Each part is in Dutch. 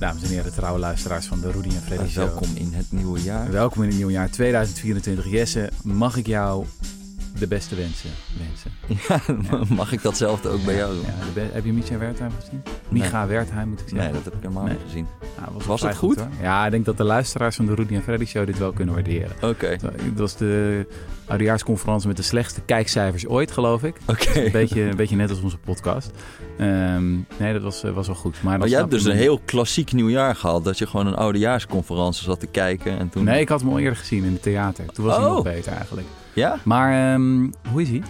Dames en heren, trouwe luisteraars van de Rudy en Freddy Show. Welkom in het nieuwe jaar. Welkom in het nieuwe jaar 2024. Jesse, mag ik jou de beste wensen wensen? Ja, mag ik datzelfde ook bij jou doen? Heb je Micha Wertheim gezien? Micha Wertheim moet ik zeggen. Nee, dat heb ik helemaal Nee. niet gezien. Ja, Was het goed? Ja, ik denk dat de luisteraars van de Rudy en Freddy Show dit wel kunnen waarderen. Oké, Het was de oudejaarsconferentie met de slechtste kijkcijfers ooit, geloof ik. oké. Een beetje, een beetje net als onze podcast. Ehm, nee, dat was, eh, was wel goed. Maar, Maar jij hebt dus een heel klassiek nieuwjaar gehad. Dat je gewoon een oudejaarsconferentie zat te kijken en toen... Nee, ik had hem al eerder gezien in het theater. Toen was hij Oh. nog beter eigenlijk. Ja? Maar ehm, hoe is hij?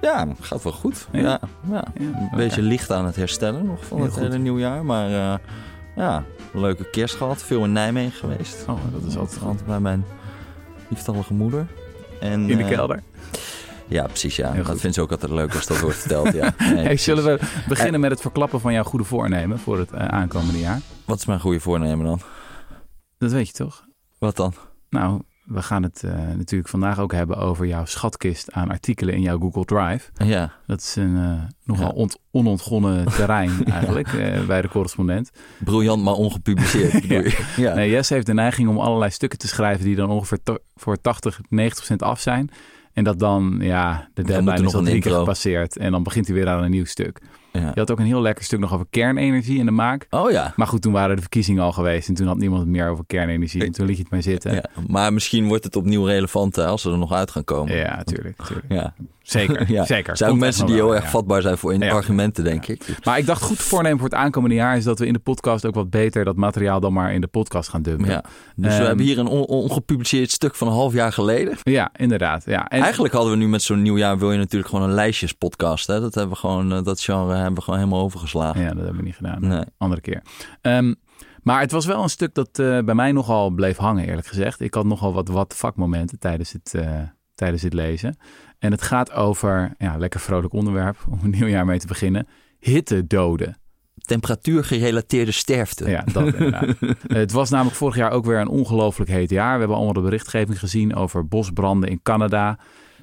Ja, gaat wel goed. Ja? Ja, Een beetje licht aan het herstellen nog van Heel het goed. hele nieuwjaar. Maar eh, ja, een leuke kerst gehad. Veel in Nijmegen geweest. Oh, dat is altijd goed. Bij mijn lieftallige moeder. En, In de eh, kelder. Ja, precies. Ja. Dat vindt ze ook altijd leuk als dat wordt verteld. Ja. Nee, Hey, precies. zullen we beginnen met het verklappen van jouw goede voornemen voor het eh, aankomende jaar? Wat is mijn goede voornemen dan? Dat weet je toch? Wat dan? Nou, we gaan het eh, natuurlijk vandaag ook hebben over jouw schatkist aan artikelen in jouw Google Drive. Ja, Dat is een eh, nogal Ja. ont- onontgonnen terrein eigenlijk eh, bij de correspondent. briljant maar ongepubliceerd. je? ja. Nee, Jess heeft de neiging om allerlei stukken te schrijven die dan ongeveer voor 80, 90 procent af zijn. En dat dan, ja, de deadline is nog al een drie keer gepasseerd. En dan begint hij weer aan een nieuw stuk. Ja. Je had ook een heel lekker stuk nog over kernenergie in de maak. Oh ja. Maar goed, toen waren de verkiezingen al geweest. En toen had niemand het meer over kernenergie. En toen liet je het maar zitten. ja. Maar misschien wordt het opnieuw relevant hè, als ze er nog uit gaan komen. Ja, natuurlijk. natuurlijk. Ja. Zeker, Ja. zeker. Er zijn ook mensen die heel erg ja. vatbaar zijn voor in Ja. argumenten, denk ik. Maar ik dacht, goed voornemen voor het aankomende jaar is dat we in de podcast ook wat beter dat materiaal dan maar in de podcast gaan dumpen. Ja. Dus Ehm, we hebben hier een on- ongepubliceerd stuk van een half jaar geleden. Ja, inderdaad. Ja. En Eigenlijk hadden we nu met zo'n nieuwjaar wil je natuurlijk gewoon een lijstjespodcast. Hè? Dat hebben we gewoon, eh, dat genre hebben we gewoon helemaal overgeslagen. Ja, dat hebben we niet gedaan. Nee. Andere keer. Ehm, maar het was wel een stuk dat eh, bij mij nogal bleef hangen, eerlijk gezegd. Ik had nogal wat what the fuck momenten tijdens het, eh, tijdens het lezen. En het gaat over, ja, lekker vrolijk onderwerp om een nieuw jaar mee te beginnen. Hittedoden. Temperatuurgerelateerde sterfte. Ja, dat inderdaad. het was namelijk vorig jaar ook weer een ongelooflijk heet jaar. We hebben allemaal de berichtgeving gezien over bosbranden in Canada.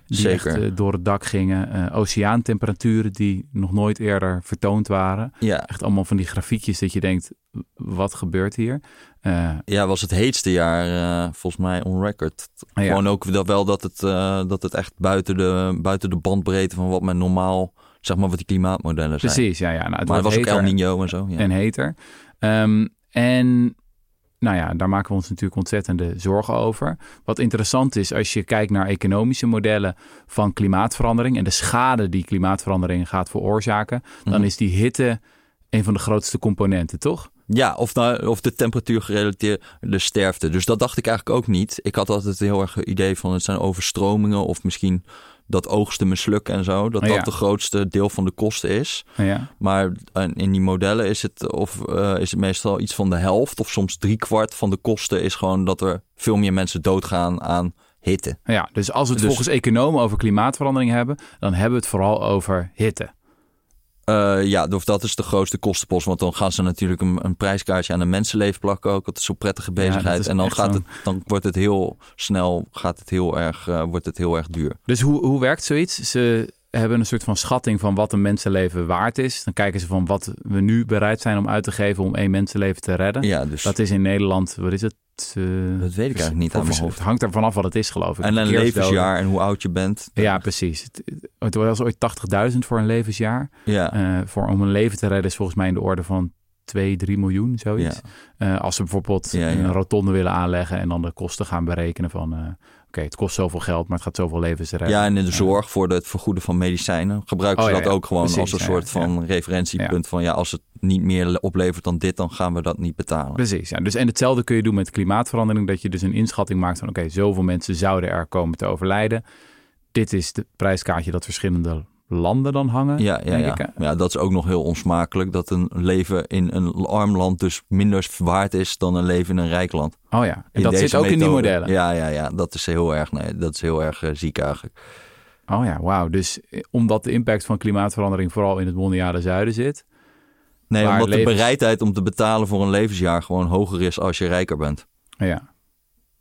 Die Zeker. echt, door het dak gingen. Eh, oceaantemperaturen die nog nooit eerder vertoond waren. Ja. Echt allemaal van die grafiekjes dat je denkt, wat gebeurt hier? Eh, Ja, was het heetste jaar eh, volgens mij on record. ja. Gewoon ook dat, wel dat het, eh, dat het echt buiten de, buiten de bandbreedte van wat men normaal, zeg maar wat die klimaatmodellen zijn. Precies, ja. ja. Nou, het Maar het was ook El Nino en zo. Ja. en heter. Ehm, en nou ja, daar maken we ons natuurlijk ontzettende zorgen over. Wat interessant is, als je kijkt naar economische modellen van klimaatverandering en de schade die klimaatverandering gaat veroorzaken, dan Mhm. is die hitte een van de grootste componenten, toch? Ja, of, nou, of de temperatuurgerelateerde sterfte. Dus dat dacht ik eigenlijk ook niet. Ik had altijd heel erg het idee van het zijn overstromingen of misschien dat oogsten mislukken en zo. Dat Ja. dat de grootste deel van de kosten is. Ja, Maar in die modellen is het, of, eh, is het meestal iets van de helft of soms driekwart van de kosten is gewoon dat er veel meer mensen doodgaan aan hitte. ja dus als we het Dus- volgens economen over klimaatverandering hebben, dan hebben we het vooral over hitte. Eh, ja, of dat is de grootste kostenpost. Want dan gaan ze natuurlijk een, een prijskaartje aan een mensenleven plakken ook. Dat is zo'n prettige bezigheid. en dan, gaat het, dan wordt het heel snel gaat het heel erg, eh, wordt het heel erg duur. Dus hoe, hoe werkt zoiets? Ze hebben een soort van schatting van wat een mensenleven waard is. Dan kijken ze van wat we nu bereid zijn om uit te geven om één mensenleven te redden. Ja, dus Dat is in Nederland, wat is het? Eh, dat weet ik eigenlijk niet aan mijn Het hoofd. hangt er vanaf wat het is, geloof ik. En een levensjaar en hoe oud je bent. Ja, precies. Het, het was ooit 80.000 voor een levensjaar. Ja, Eh, voor om een leven te redden is volgens mij in de orde van 2, 3 miljoen, zoiets. Eh, als ze bijvoorbeeld Ja, ja. een rotonde willen aanleggen en dan de kosten gaan berekenen van... oké, het kost zoveel geld, maar het gaat zoveel levens redden. ja, en in de zorg voor het vergoeden van medicijnen gebruiken Oh, ze ja, dat ja. ook gewoon Precies, als een soort van referentiepunt. Van ja, als het niet meer oplevert dan dit, dan gaan we dat niet betalen. Precies, ja. Dus, en hetzelfde kun je doen met klimaatverandering. Dat je dus een inschatting maakt van... oké, zoveel mensen zouden er komen te overlijden. Dit is het prijskaartje dat verschillende landen dan hangen. Ja, ja, ja. ik, ja, dat is ook nog heel onsmakelijk. Dat een leven in een arm land dus minder waard is dan een leven in een rijk land. Oh ja, en In dat zit ook in die modellen. Ja, ja, ja. Dat is heel erg, nee, dat is heel erg eh, ziek eigenlijk. Oh ja, wauw. Dus eh, omdat de impact van klimaatverandering vooral in het mondiale zuiden zit. Nee, omdat levens- de bereidheid om te betalen voor een levensjaar gewoon hoger is als je rijker bent. Ja,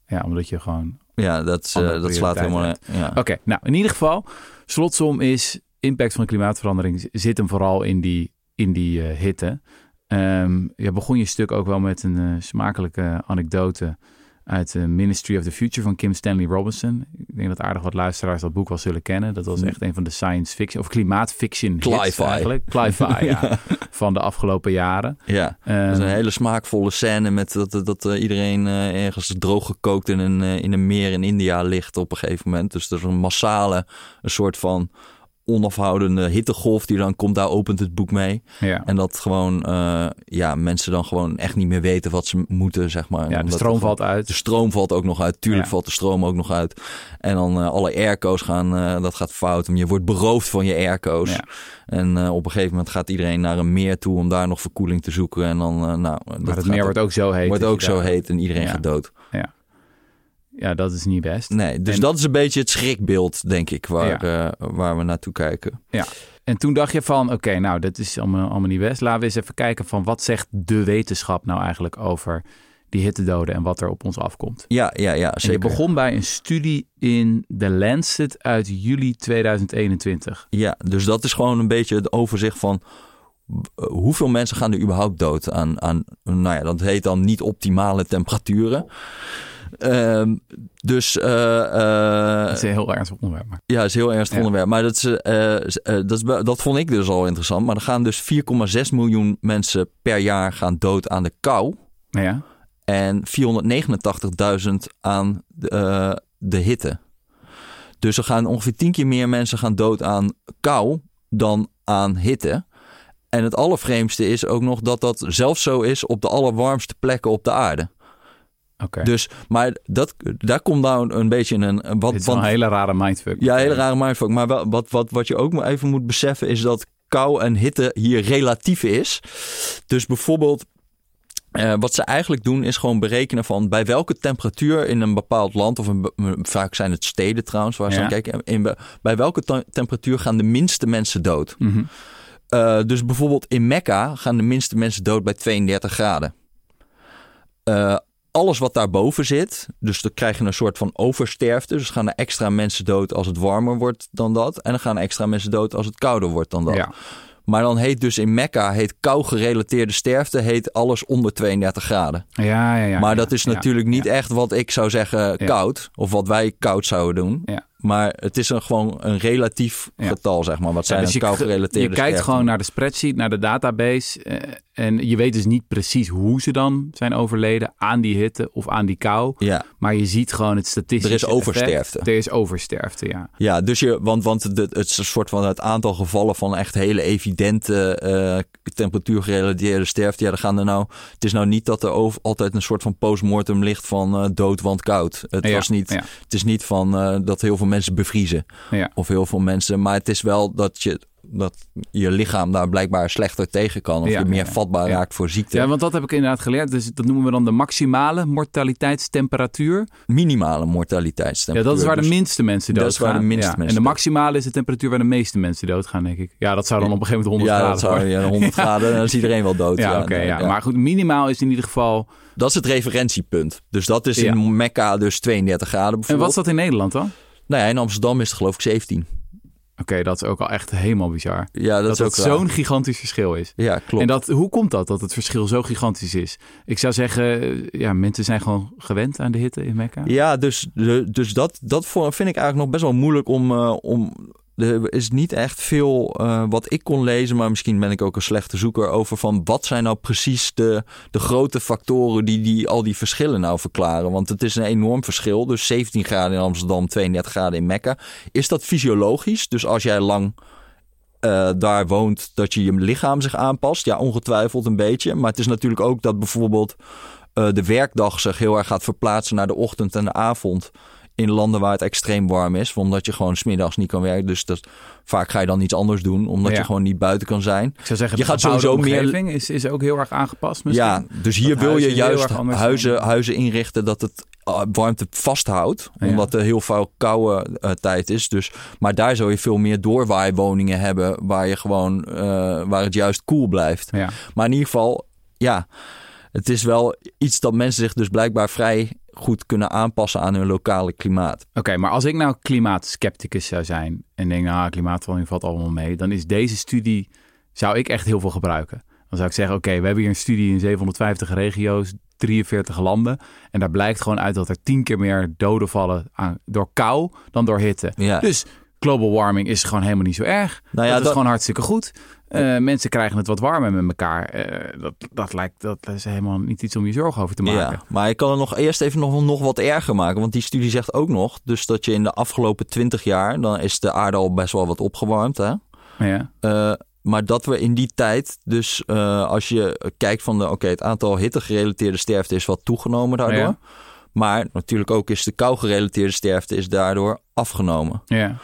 ja omdat je gewoon... Ja, dat, eh, dat slaat helemaal... Ja. Oké, nou in ieder geval, slotsom is impact van klimaatverandering zit hem vooral in die, in die eh, hitte. Ehm, je begon je stuk ook wel met een eh, smakelijke anekdote uit de Ministry of the Future van Kim Stanley Robinson. Ik denk dat aardig wat luisteraars dat boek wel zullen kennen. Dat was echt een van de science fiction of klimaatfiction hits eigenlijk. Cli-fi, ja. Van de afgelopen jaren. Ja, dat is een Ehm, hele smaakvolle scène met dat, dat, dat, eh, iedereen ergens droog gekookt in een, in een meer in India ligt op een gegeven moment. Dus er is een massale, een soort van onafhoudende hittegolf die dan komt. Daar opent het boek mee. ja. En dat gewoon, eh, ja, mensen dan gewoon echt niet meer weten wat ze moeten, zeg maar. ja, de stroom gewoon- valt uit. De stroom valt ook nog uit. Tuurlijk Ja. valt de stroom ook nog uit. En dan eh, alle airco's gaan, eh, dat gaat fout. Je wordt beroofd van je airco's. Ja. En op een gegeven moment gaat iedereen naar een meer toe om daar nog verkoeling te zoeken. En dan, nou, Maar dat het meer wordt ook zo heet. wordt ook zo heet en iedereen gaat dood. Ja, dat is niet best. Nee, dus En- dat is een beetje het schrikbeeld, denk ik, waar, Ja. eh, waar we naartoe kijken. En toen dacht je van, oké, nou, dat is allemaal, allemaal niet best. Laten we eens even kijken van wat zegt de wetenschap nou eigenlijk over die hittedoden en wat er op ons afkomt. Ja, ja, ja, En je zeker. begon bij een studie in The Lancet uit juli 2021. Ja, dus dat is gewoon een beetje het overzicht van eh, hoeveel mensen gaan er überhaupt dood aan, aan nou ja, dat heet dan niet optimale temperaturen. Ehm, dus eh, eh, is een heel ernstig onderwerp. Maar. ja, is een heel ernstig Ja. onderwerp. Maar dat, is, eh, dat, is, dat vond ik dus al interessant. Maar er gaan dus 4,6 miljoen mensen per jaar gaan dood aan de kou. Ja, En 489.000 aan de, de hitte. Dus er gaan ongeveer 10 keer meer mensen gaan dood aan kou dan aan hitte. En het allervreemdste is ook nog dat dat zelfs zo is op de allerwarmste plekken op de aarde. Dus, maar dat, daar komt nou een, een beetje een... een wat, Dit is want- een hele rare mindfuck. ja, hele rare mindfuck. Maar wel, wat, wat, wat je ook maar even moet beseffen is dat kou en hitte hier relatief is. Dus bijvoorbeeld, eh, wat ze eigenlijk doen is gewoon berekenen van bij welke temperatuur in een bepaald land, of een, vaak zijn het steden trouwens, waar ze Ja. kijken, in, be- bij welke te- temperatuur gaan de minste mensen dood. Mhm. Eh, dus bijvoorbeeld in Mekka gaan de minste mensen dood bij 32 graden. Eh, alles wat daarboven zit, dus dan krijg je een soort van oversterfte. Dus gaan er extra mensen dood als het warmer wordt dan dat. En dan gaan er extra mensen dood als het kouder wordt dan dat. Ja. Maar dan heet dus in Mekka, heet kou gerelateerde sterfte, heet alles onder 32 graden. Ja, ja, ja. maar ja, dat is natuurlijk niet echt wat ik zou zeggen koud. Of wat wij koud zouden doen. Ja. Maar het is een, gewoon een relatief Ja. getal, zeg maar. Wat zijn Ja, dus kou gerelateerde je kijkt gewoon naar de spreadsheet, naar de database. eh, en je weet dus niet precies hoe ze dan zijn overleden aan die hitte of aan die kou. Ja. Maar je ziet gewoon het statistische Er is effect. oversterfte. Er is oversterfte, ja. Ja, dus je, want, want de, het is een soort van het aantal gevallen van echt hele evidente eh temperatuurgerelateerde sterfte. Ja, dan gaan er nou. Het is nou niet dat er over, altijd een soort van postmortem ligt van eh, dood want koud. Het Ja, was niet. Het is niet van dat heel veel mensen bevriezen Ja. of heel veel mensen, maar het is wel dat je dat je lichaam daar blijkbaar slechter tegen kan of Ja, je meer ja, ja. vatbaar Ja. raakt voor ziekte. ja, want dat heb ik inderdaad geleerd. Dus dat noemen we dan de maximale mortaliteitstemperatuur. Minimale Ja, mortaliteitstemperatuur. dat is waar de Dus- minste mensen dat doodgaan. is waar de minste Ja. mensen En de maximale is de temperatuur waar de meeste mensen doodgaan, denk ik. Ja, dat zou dan op een gegeven moment 100 ja, dat graden zou worden. ja, 100 graden, dan is iedereen wel dood. Ja, oké. ja. Maar goed, minimaal is in ieder geval... Dat is het referentiepunt. Dus dat is Ja. in Mekka dus 32 graden En bijvoorbeeld. wat is dat in Nederland dan? Nou ja, in Amsterdam is het geloof ik 17. Oké, dat is ook al echt helemaal bizar. Ja, dat, Dat, is dat ook zo'n gigantisch verschil is. Ja, klopt. En dat, hoe komt dat, dat het verschil zo gigantisch is? Ik zou zeggen, eh, ja, mensen zijn gewoon gewend aan de hitte in Mekka. Ja, dus, dus dat, dat voor- vind ik eigenlijk nog best wel moeilijk om... eh, om er is niet echt veel eh, wat ik kon lezen, maar misschien ben ik ook een slechte zoeker over van wat zijn nou precies de, de grote factoren die, die al die verschillen nou verklaren. Want het is een enorm verschil. Dus 17 graden in Amsterdam, 32 graden in Mekka. Is dat fysiologisch? Dus als jij lang eh, daar woont, dat je je lichaam zich aanpast? Ja, ongetwijfeld een beetje. Maar het is natuurlijk ook dat bijvoorbeeld eh, de werkdag zich heel erg gaat verplaatsen naar de ochtend en de avond. In landen waar het extreem warm is. Omdat je gewoon smiddags niet kan werken. Dus dat, vaak ga je dan iets anders doen. Omdat Ja. je gewoon niet buiten kan zijn. Ik zou zeggen, Je gaat sowieso meer- omgeving is, is ook heel erg aangepast misschien. Ja, dus hier Dat wil je juist huizen, zijn. huizen inrichten dat het uh, warmte vasthoudt. Omdat er heel veel koude eh, tijd is. Dus, maar daar zou je veel meer doorwaaiwoningen hebben. Waar, je gewoon, eh, waar het juist koel blijft. Ja. Maar in ieder geval, ja, het is wel iets dat mensen zich dus blijkbaar vrij goed kunnen aanpassen aan hun lokale klimaat. Oké, maar als ik nou klimaatskepticus zou zijn en denk, nou, klimaatverandering valt allemaal mee, dan is deze studie, zou ik echt heel veel gebruiken. Dan zou ik zeggen, oké, we hebben hier een studie in 750 regio's, 43 landen. En daar blijkt gewoon uit dat er tien keer meer doden vallen aan, door kou dan door hitte. Ja. Dus global warming is gewoon helemaal niet zo erg. Nou ja, dat is dat- gewoon hartstikke goed. Eh, mensen krijgen het wat warmer met elkaar. Eh, dat, dat lijkt dat is helemaal niet iets om je zorgen over te maken. Ja, maar ik kan het nog eerst even nog, nog wat erger maken. Want die studie zegt ook nog, dus dat je in de afgelopen 20 jaar, dan is de aarde al best wel wat opgewarmd. Hè? Ja. Eh, maar dat we in die tijd, dus als je kijkt van de, oké, het aantal hittegerelateerde sterfte is wat toegenomen daardoor. Ja. Maar natuurlijk ook is de kou-gerelateerde sterfte is daardoor afgenomen. ja.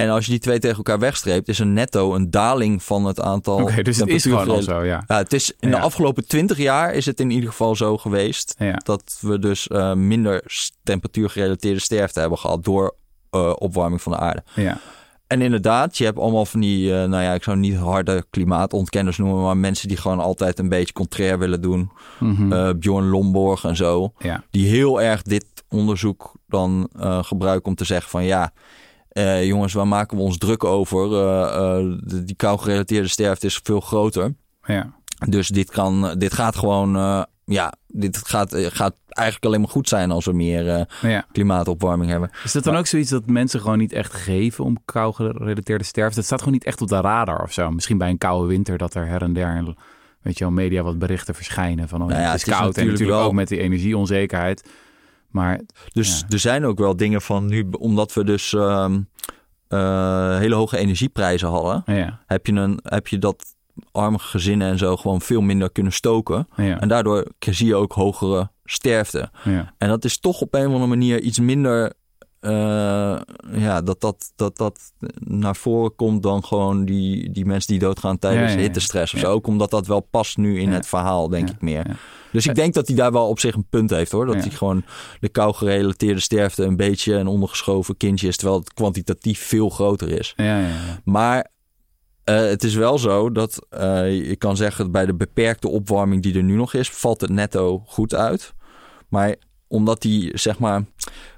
En als je die twee tegen elkaar wegstreept, is er netto een daling van het aantal. Oké, dus het is gewoon al zo, ja. Ja, het is in de afgelopen 20 jaar is het in ieder geval zo geweest Ja. dat we dus eh, minder temperatuurgerelateerde sterfte hebben gehad door eh, opwarming van de aarde. ja. En inderdaad, je hebt allemaal van die, eh, nou ja, ik zou niet harde klimaatontkenners noemen, maar mensen die gewoon altijd een beetje contrair willen doen. Mhm. Bjorn Lomborg en zo. ja. Die heel erg dit onderzoek dan gebruiken om te zeggen van ja, eh, jongens, waar maken we ons druk over? Eh, eh, de- die kou-gerelateerde sterfte is veel groter. ja. Dus dit, kan, dit gaat gewoon, eh, ja, dit gaat, gaat eigenlijk alleen maar goed zijn als we meer eh, ja. klimaatopwarming hebben. Is dat dan ook zoiets dat mensen gewoon niet echt geven om kou-gerelateerde sterfte? Het staat gewoon niet echt op de radar of zo. Misschien bij een koude winter dat er her en der, weet je wel, media wat berichten verschijnen van oh, Nou ja, het is het is koud. en natuurlijk natuurlijk wel- ook met die energieonzekerheid. Maar Dus Ja. er zijn ook wel dingen van nu, omdat we dus ehm, eh, hele hoge energieprijzen hadden, ja, heb je, een, heb je dat arme gezinnen en zo gewoon veel minder kunnen stoken. ja, En daardoor zie je ook hogere sterfte. ja. En dat is toch op een of andere manier iets minder. Eh, ja, dat dat, dat dat naar voren komt dan gewoon die, die mensen die doodgaan tijdens Ja, ja, ja. hittestress of Ja. zo. Ook omdat dat wel past nu in het verhaal, denk ik meer. Dus ik denk dat hij daar wel op zich een punt heeft hoor. Dat hij gewoon de kou-gerelateerde sterfte een beetje een ondergeschoven kindje is. Terwijl het kwantitatief veel groter is. ja, ja, ja. Maar eh, het is wel zo dat eh, je kan zeggen bij de beperkte opwarming die er nu nog is, valt het netto goed uit. Maar omdat die, zeg maar,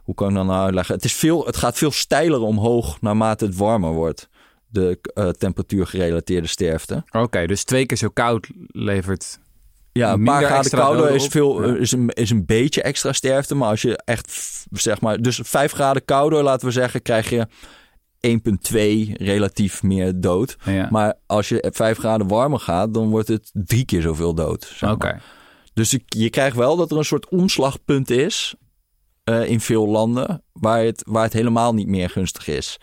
hoe kan ik dat nou uitleggen? Het, is veel, het gaat veel steiler omhoog naarmate het warmer wordt. De eh, temperatuurgerelateerde sterfte. Oké, dus twee keer zo koud levert... Ja, een paar graden kouder is, veel, Ja. is, een, is een beetje extra sterfte. Maar als je echt, zeg maar, dus 5 graden kouder, laten we zeggen, krijg je 1,2 relatief meer dood. Ja. Maar als je 5 graden warmer gaat, dan wordt het drie keer zoveel dood. zeg Oké. Dus je krijgt wel dat er een soort omslagpunt is eh, in veel landen waar het, waar het helemaal niet meer gunstig is.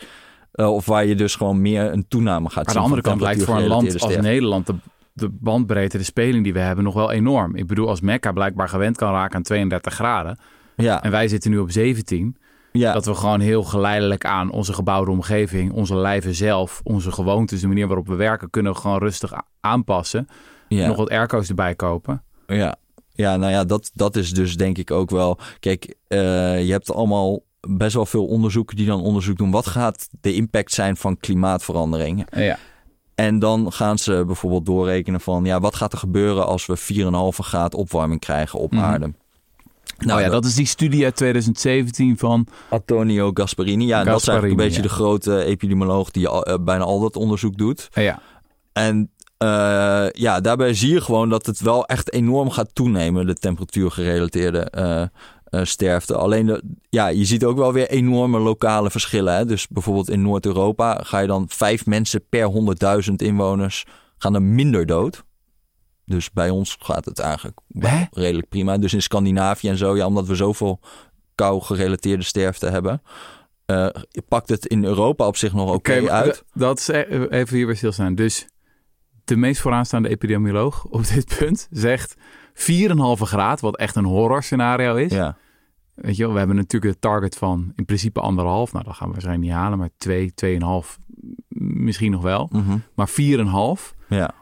Eh, of waar je dus gewoon meer een toename gaat aan zien. de andere kant lijkt voor een land als Nederland de, de bandbreedte, de speling die we hebben, nog wel enorm. Ik bedoel, als Mekka blijkbaar gewend kan raken aan 32 graden. Ja, en wij zitten nu op 17, ja. dat we gewoon heel geleidelijk aan onze gebouwde omgeving, onze lijven zelf, onze gewoontes, de manier waarop we werken, kunnen we gewoon rustig aanpassen. ja. Nog wat airco's erbij kopen. Ja, ja nou ja, dat, dat is dus denk ik ook wel. Kijk, eh, je hebt allemaal best wel veel onderzoeken die dan onderzoek doen. Wat gaat de impact zijn van klimaatverandering? Ja. En dan gaan ze bijvoorbeeld doorrekenen van... ja, wat gaat er gebeuren als we 4,5 graad opwarming krijgen op Mhm. aarde? Nou ja, dat is die studie uit 2017 van... Antonio Gasparini. Ja, en dat is eigenlijk een beetje ja. de grote epidemioloog... die al- eh, bijna al dat onderzoek doet. Ja, En eh, ja, daarbij zie je gewoon dat het wel echt enorm gaat toenemen, de temperatuurgerelateerde eh, sterfte. Alleen, de, ja, je ziet ook wel weer enorme lokale verschillen. Hè? Dus bijvoorbeeld in Noord-Europa ga je dan vijf mensen per 100.000 inwoners gaan er minder dood. Dus bij ons gaat het eigenlijk Hè? redelijk prima. Dus in Scandinavië en zo, ja, omdat we zoveel kou-gerelateerde sterfte hebben, eh, pakt het in Europa op zich nog oké maar uit. Dat is e- even hier weer stilstaan. Dus de meest vooraanstaande epidemioloog op dit punt zegt 4,5 graad, wat echt een horror scenario is. Ja. Weet je wel, we hebben natuurlijk het target van in principe anderhalf. Nou, dat gaan we waarschijnlijk niet halen, maar 2, 2,5 misschien nog wel. Mhm. Maar 4,5. ja.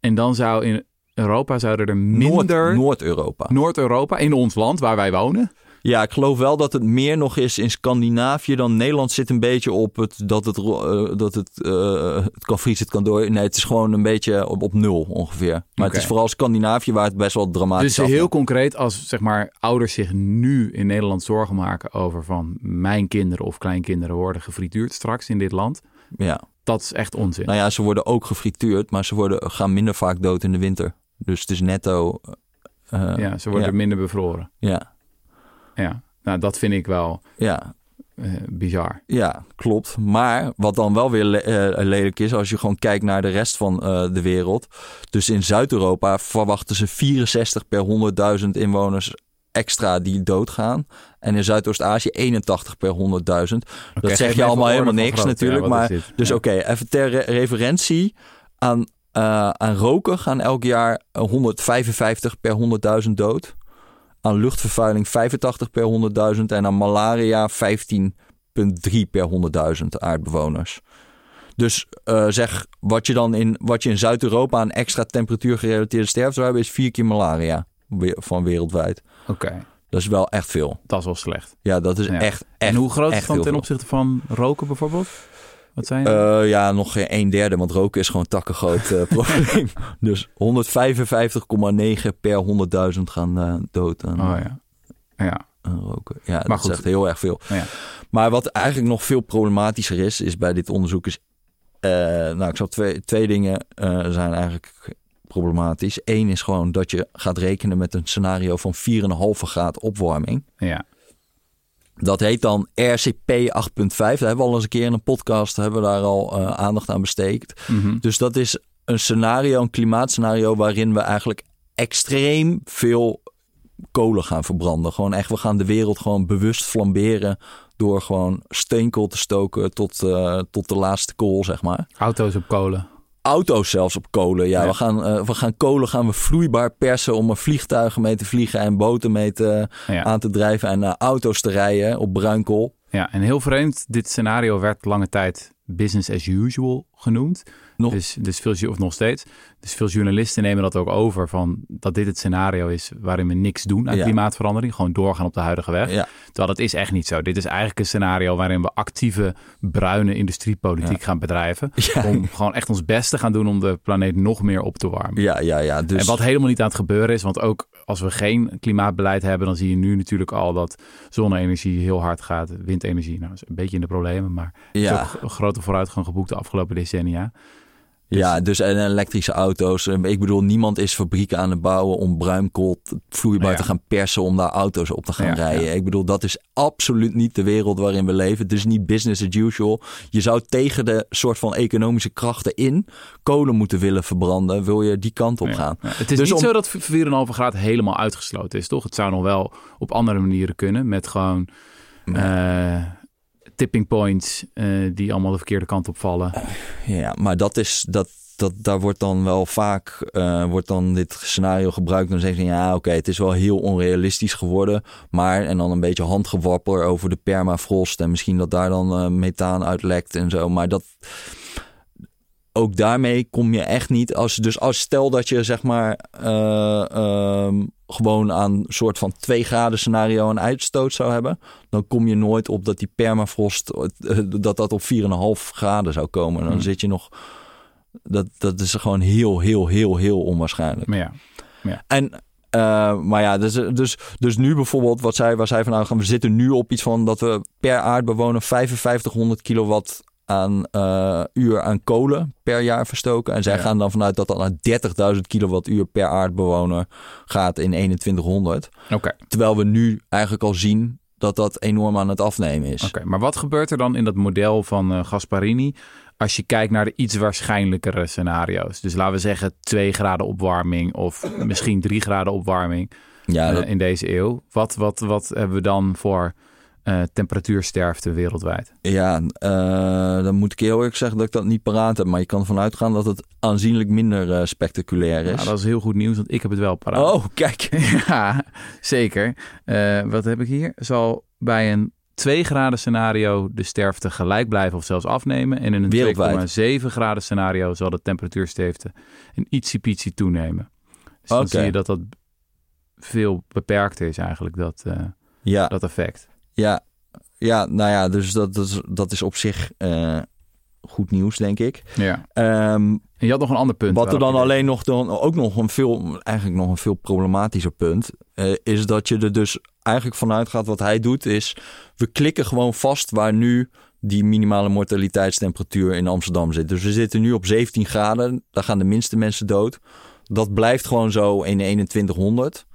En dan zou in Europa zouden er Noord- minder... Noord-Europa. Noord-Europa, in ons land waar wij wonen. Ja, ik geloof wel dat het meer nog is in Scandinavië dan Nederland zit een beetje op het dat het, eh, dat het, eh, het kan vriezen, het kan door. Nee, het is gewoon een beetje op, op nul ongeveer. Maar het is vooral Scandinavië waar het best wel dramatisch Dus heel concreet, als zeg maar ouders zich nu in Nederland zorgen maken over van mijn kinderen of kleinkinderen worden gefrituurd straks in dit land. Ja, dat is echt onzin. Nou ja, ze worden ook gefrituurd, maar ze worden, gaan minder vaak dood in de winter. Dus het is netto. eh, ja, ze worden ja. minder bevroren. ja, Ja, nou dat vind ik wel ja, eh, bizar. ja, klopt. Maar wat dan wel weer le- eh, lelijk is, als je gewoon kijkt naar de rest van eh, de wereld. Dus in Zuid-Europa verwachten ze 64 per 100.000 inwoners extra die doodgaan. En in Zuidoost-Azië 81 per 100.000. Oké, dat zeg je allemaal helemaal niks natuurlijk. Ja, maar? Dus Ja. oké, even ter re- referentie. Aan, aan roken gaan elk jaar eh, 155 per 100.000 dood. Aan luchtvervuiling 85 per 100.000. En aan malaria 15,3 per 100.000 aardbewoners. Dus eh, zeg, wat je dan in, wat je in Zuid-Europa aan extra temperatuurgerelateerde sterfte zou hebben, is vier keer malaria van wereldwijd. Oké, Dat is wel echt veel. dat is wel slecht. Ja, dat is Ja. echt, echt en hoe groot is heel ten opzichte van roken bijvoorbeeld? Wat zijn? Eh, ja, nog geen een derde, want roken is gewoon een takkengroot eh, probleem. Dus 155,9 per 100.000 gaan eh, dood aan, oh ja. Ja, aan roken. Ja, dat goed. is echt heel erg veel. ja. Maar wat eigenlijk nog veel problematischer is, is bij dit onderzoek is... nou, ik zal twee, twee dingen zijn eigenlijk problematisch. Eén is gewoon dat je gaat rekenen met een scenario van 4,5 graad opwarming. ja. Dat heet dan RCP 8.5. Daar hebben we al eens een keer in een podcast hebben we daar al eh, aandacht aan besteed. Mhm. Dus dat is een scenario, een klimaatscenario waarin we eigenlijk extreem veel kolen gaan verbranden. Gewoon echt, we gaan de wereld gewoon bewust flamberen door gewoon steenkool te stoken tot, eh, tot de laatste kool, zeg maar. Auto's op kolen. Auto's zelfs op kolen. Ja, Ja. We, gaan, eh, we gaan kolen gaan we vloeibaar persen om er vliegtuigen mee te vliegen en boten mee te, Ja. aan te drijven en eh, auto's te rijden op bruinkool. ja, en heel vreemd, dit scenario werd lange tijd business as usual genoemd. Nog- Dus, dus veel, of nog steeds. Dus veel journalisten nemen dat ook over van dat dit het scenario is waarin we niks doen aan Ja. klimaatverandering. Gewoon doorgaan op de huidige weg. Ja, Terwijl dat is echt niet zo. Dit is eigenlijk een scenario waarin we actieve bruine industriepolitiek gaan bedrijven. Om gewoon echt ons best te gaan doen om de planeet nog meer op te warmen. ja, ja. ja. Dus, En wat helemaal niet aan het gebeuren is, want ook als we geen klimaatbeleid hebben, dan zie je nu natuurlijk al dat zonne-energie heel hard gaat. Windenergie, nou, is een beetje in de problemen, maar is ja. ook een grote vooruitgang geboekt de afgelopen decennia. Ja, dus en elektrische auto's. Eh, Ik bedoel, niemand is fabrieken aan het bouwen om bruinkool vloeibaar Ja. te gaan persen om daar auto's op te gaan Ja, rijden. ja. Ik bedoel, dat is absoluut niet de wereld waarin we leven. Het is niet business as usual. Je zou tegen de soort van economische krachten in kolen moeten willen verbranden. Wil je die kant op gaan? Het is Dus niet om- zo dat 4,5 graden helemaal uitgesloten is, toch? Het zou nog wel op andere manieren kunnen, met gewoon eh, tipping points eh, die allemaal de verkeerde kant op vallen. Ja, maar dat is dat. Dat, daar wordt dan wel vaak eh, wordt dan dit scenario gebruikt. Dan zeggen ze ja, oké, het is wel heel onrealistisch geworden. Maar en dan een beetje handgewapper over de permafrost. En misschien dat daar dan eh, methaan uitlekt en zo. Maar dat ook daarmee kom je echt niet. Als, dus als stel dat je zeg maar eh, ehm, gewoon aan een soort van 2 graden scenario een uitstoot zou hebben. Dan kom je nooit op dat die permafrost eh, dat dat op 4,5 graden zou komen. Dan Hmm. zit je nog. Dat, dat is gewoon heel, heel, heel, heel onwaarschijnlijk. Maar ja, En, eh, maar ja, dus, dus, dus nu bijvoorbeeld, wat zij, waar zij van uitgaan, we zitten nu op iets van dat we per aardbewoner 5500 kilowatt aan eh, uur aan kolen per jaar verstoken. En zij Ja. gaan dan vanuit dat dat naar 30.000 kilowattuur per aardbewoner gaat in 2100. oké. Terwijl we nu eigenlijk al zien dat dat enorm aan het afnemen is. Oké, maar wat gebeurt er dan in dat model van eh, Gasparini als je kijkt naar de iets waarschijnlijkere scenario's? Dus laten we zeggen 2 graden opwarming of misschien 3 graden opwarming Ja, eh, in deze eeuw. Wat, wat, wat hebben we dan voor eh, temperatuursterfte wereldwijd? ja eh, dan moet ik heel eerlijk zeggen dat ik dat niet paraat heb. Maar je kan ervan uitgaan dat het aanzienlijk minder eh, spectaculair is. Nou, dat is heel goed nieuws, want ik heb het wel paraat. Oh, kijk. Ja, zeker. Wat heb ik hier? Zal bij een 2 graden scenario de sterfte gelijk blijven of zelfs afnemen. En in een Wereldwijd. 2,7 graden scenario zal de temperatuursterfte een ietsiepietsie toenemen. Dus dan zie je dat dat veel beperkter is eigenlijk, dat, Ja, dat effect. Ja, ja, nou ja, dus dat, dat, is, dat is op zich eh, goed nieuws, denk ik. Ja. Ehm, En je had nog een ander punt. wat er dan alleen nog, dan, ook nog een veel, eigenlijk nog een veel problematischer punt, eh, is dat je er dus eigenlijk vanuit gaat wat hij doet, is we klikken gewoon vast waar nu die minimale mortaliteitstemperatuur in Amsterdam zit. Dus we zitten nu op 17 graden. Daar gaan de minste mensen dood. Dat blijft gewoon zo in 2100.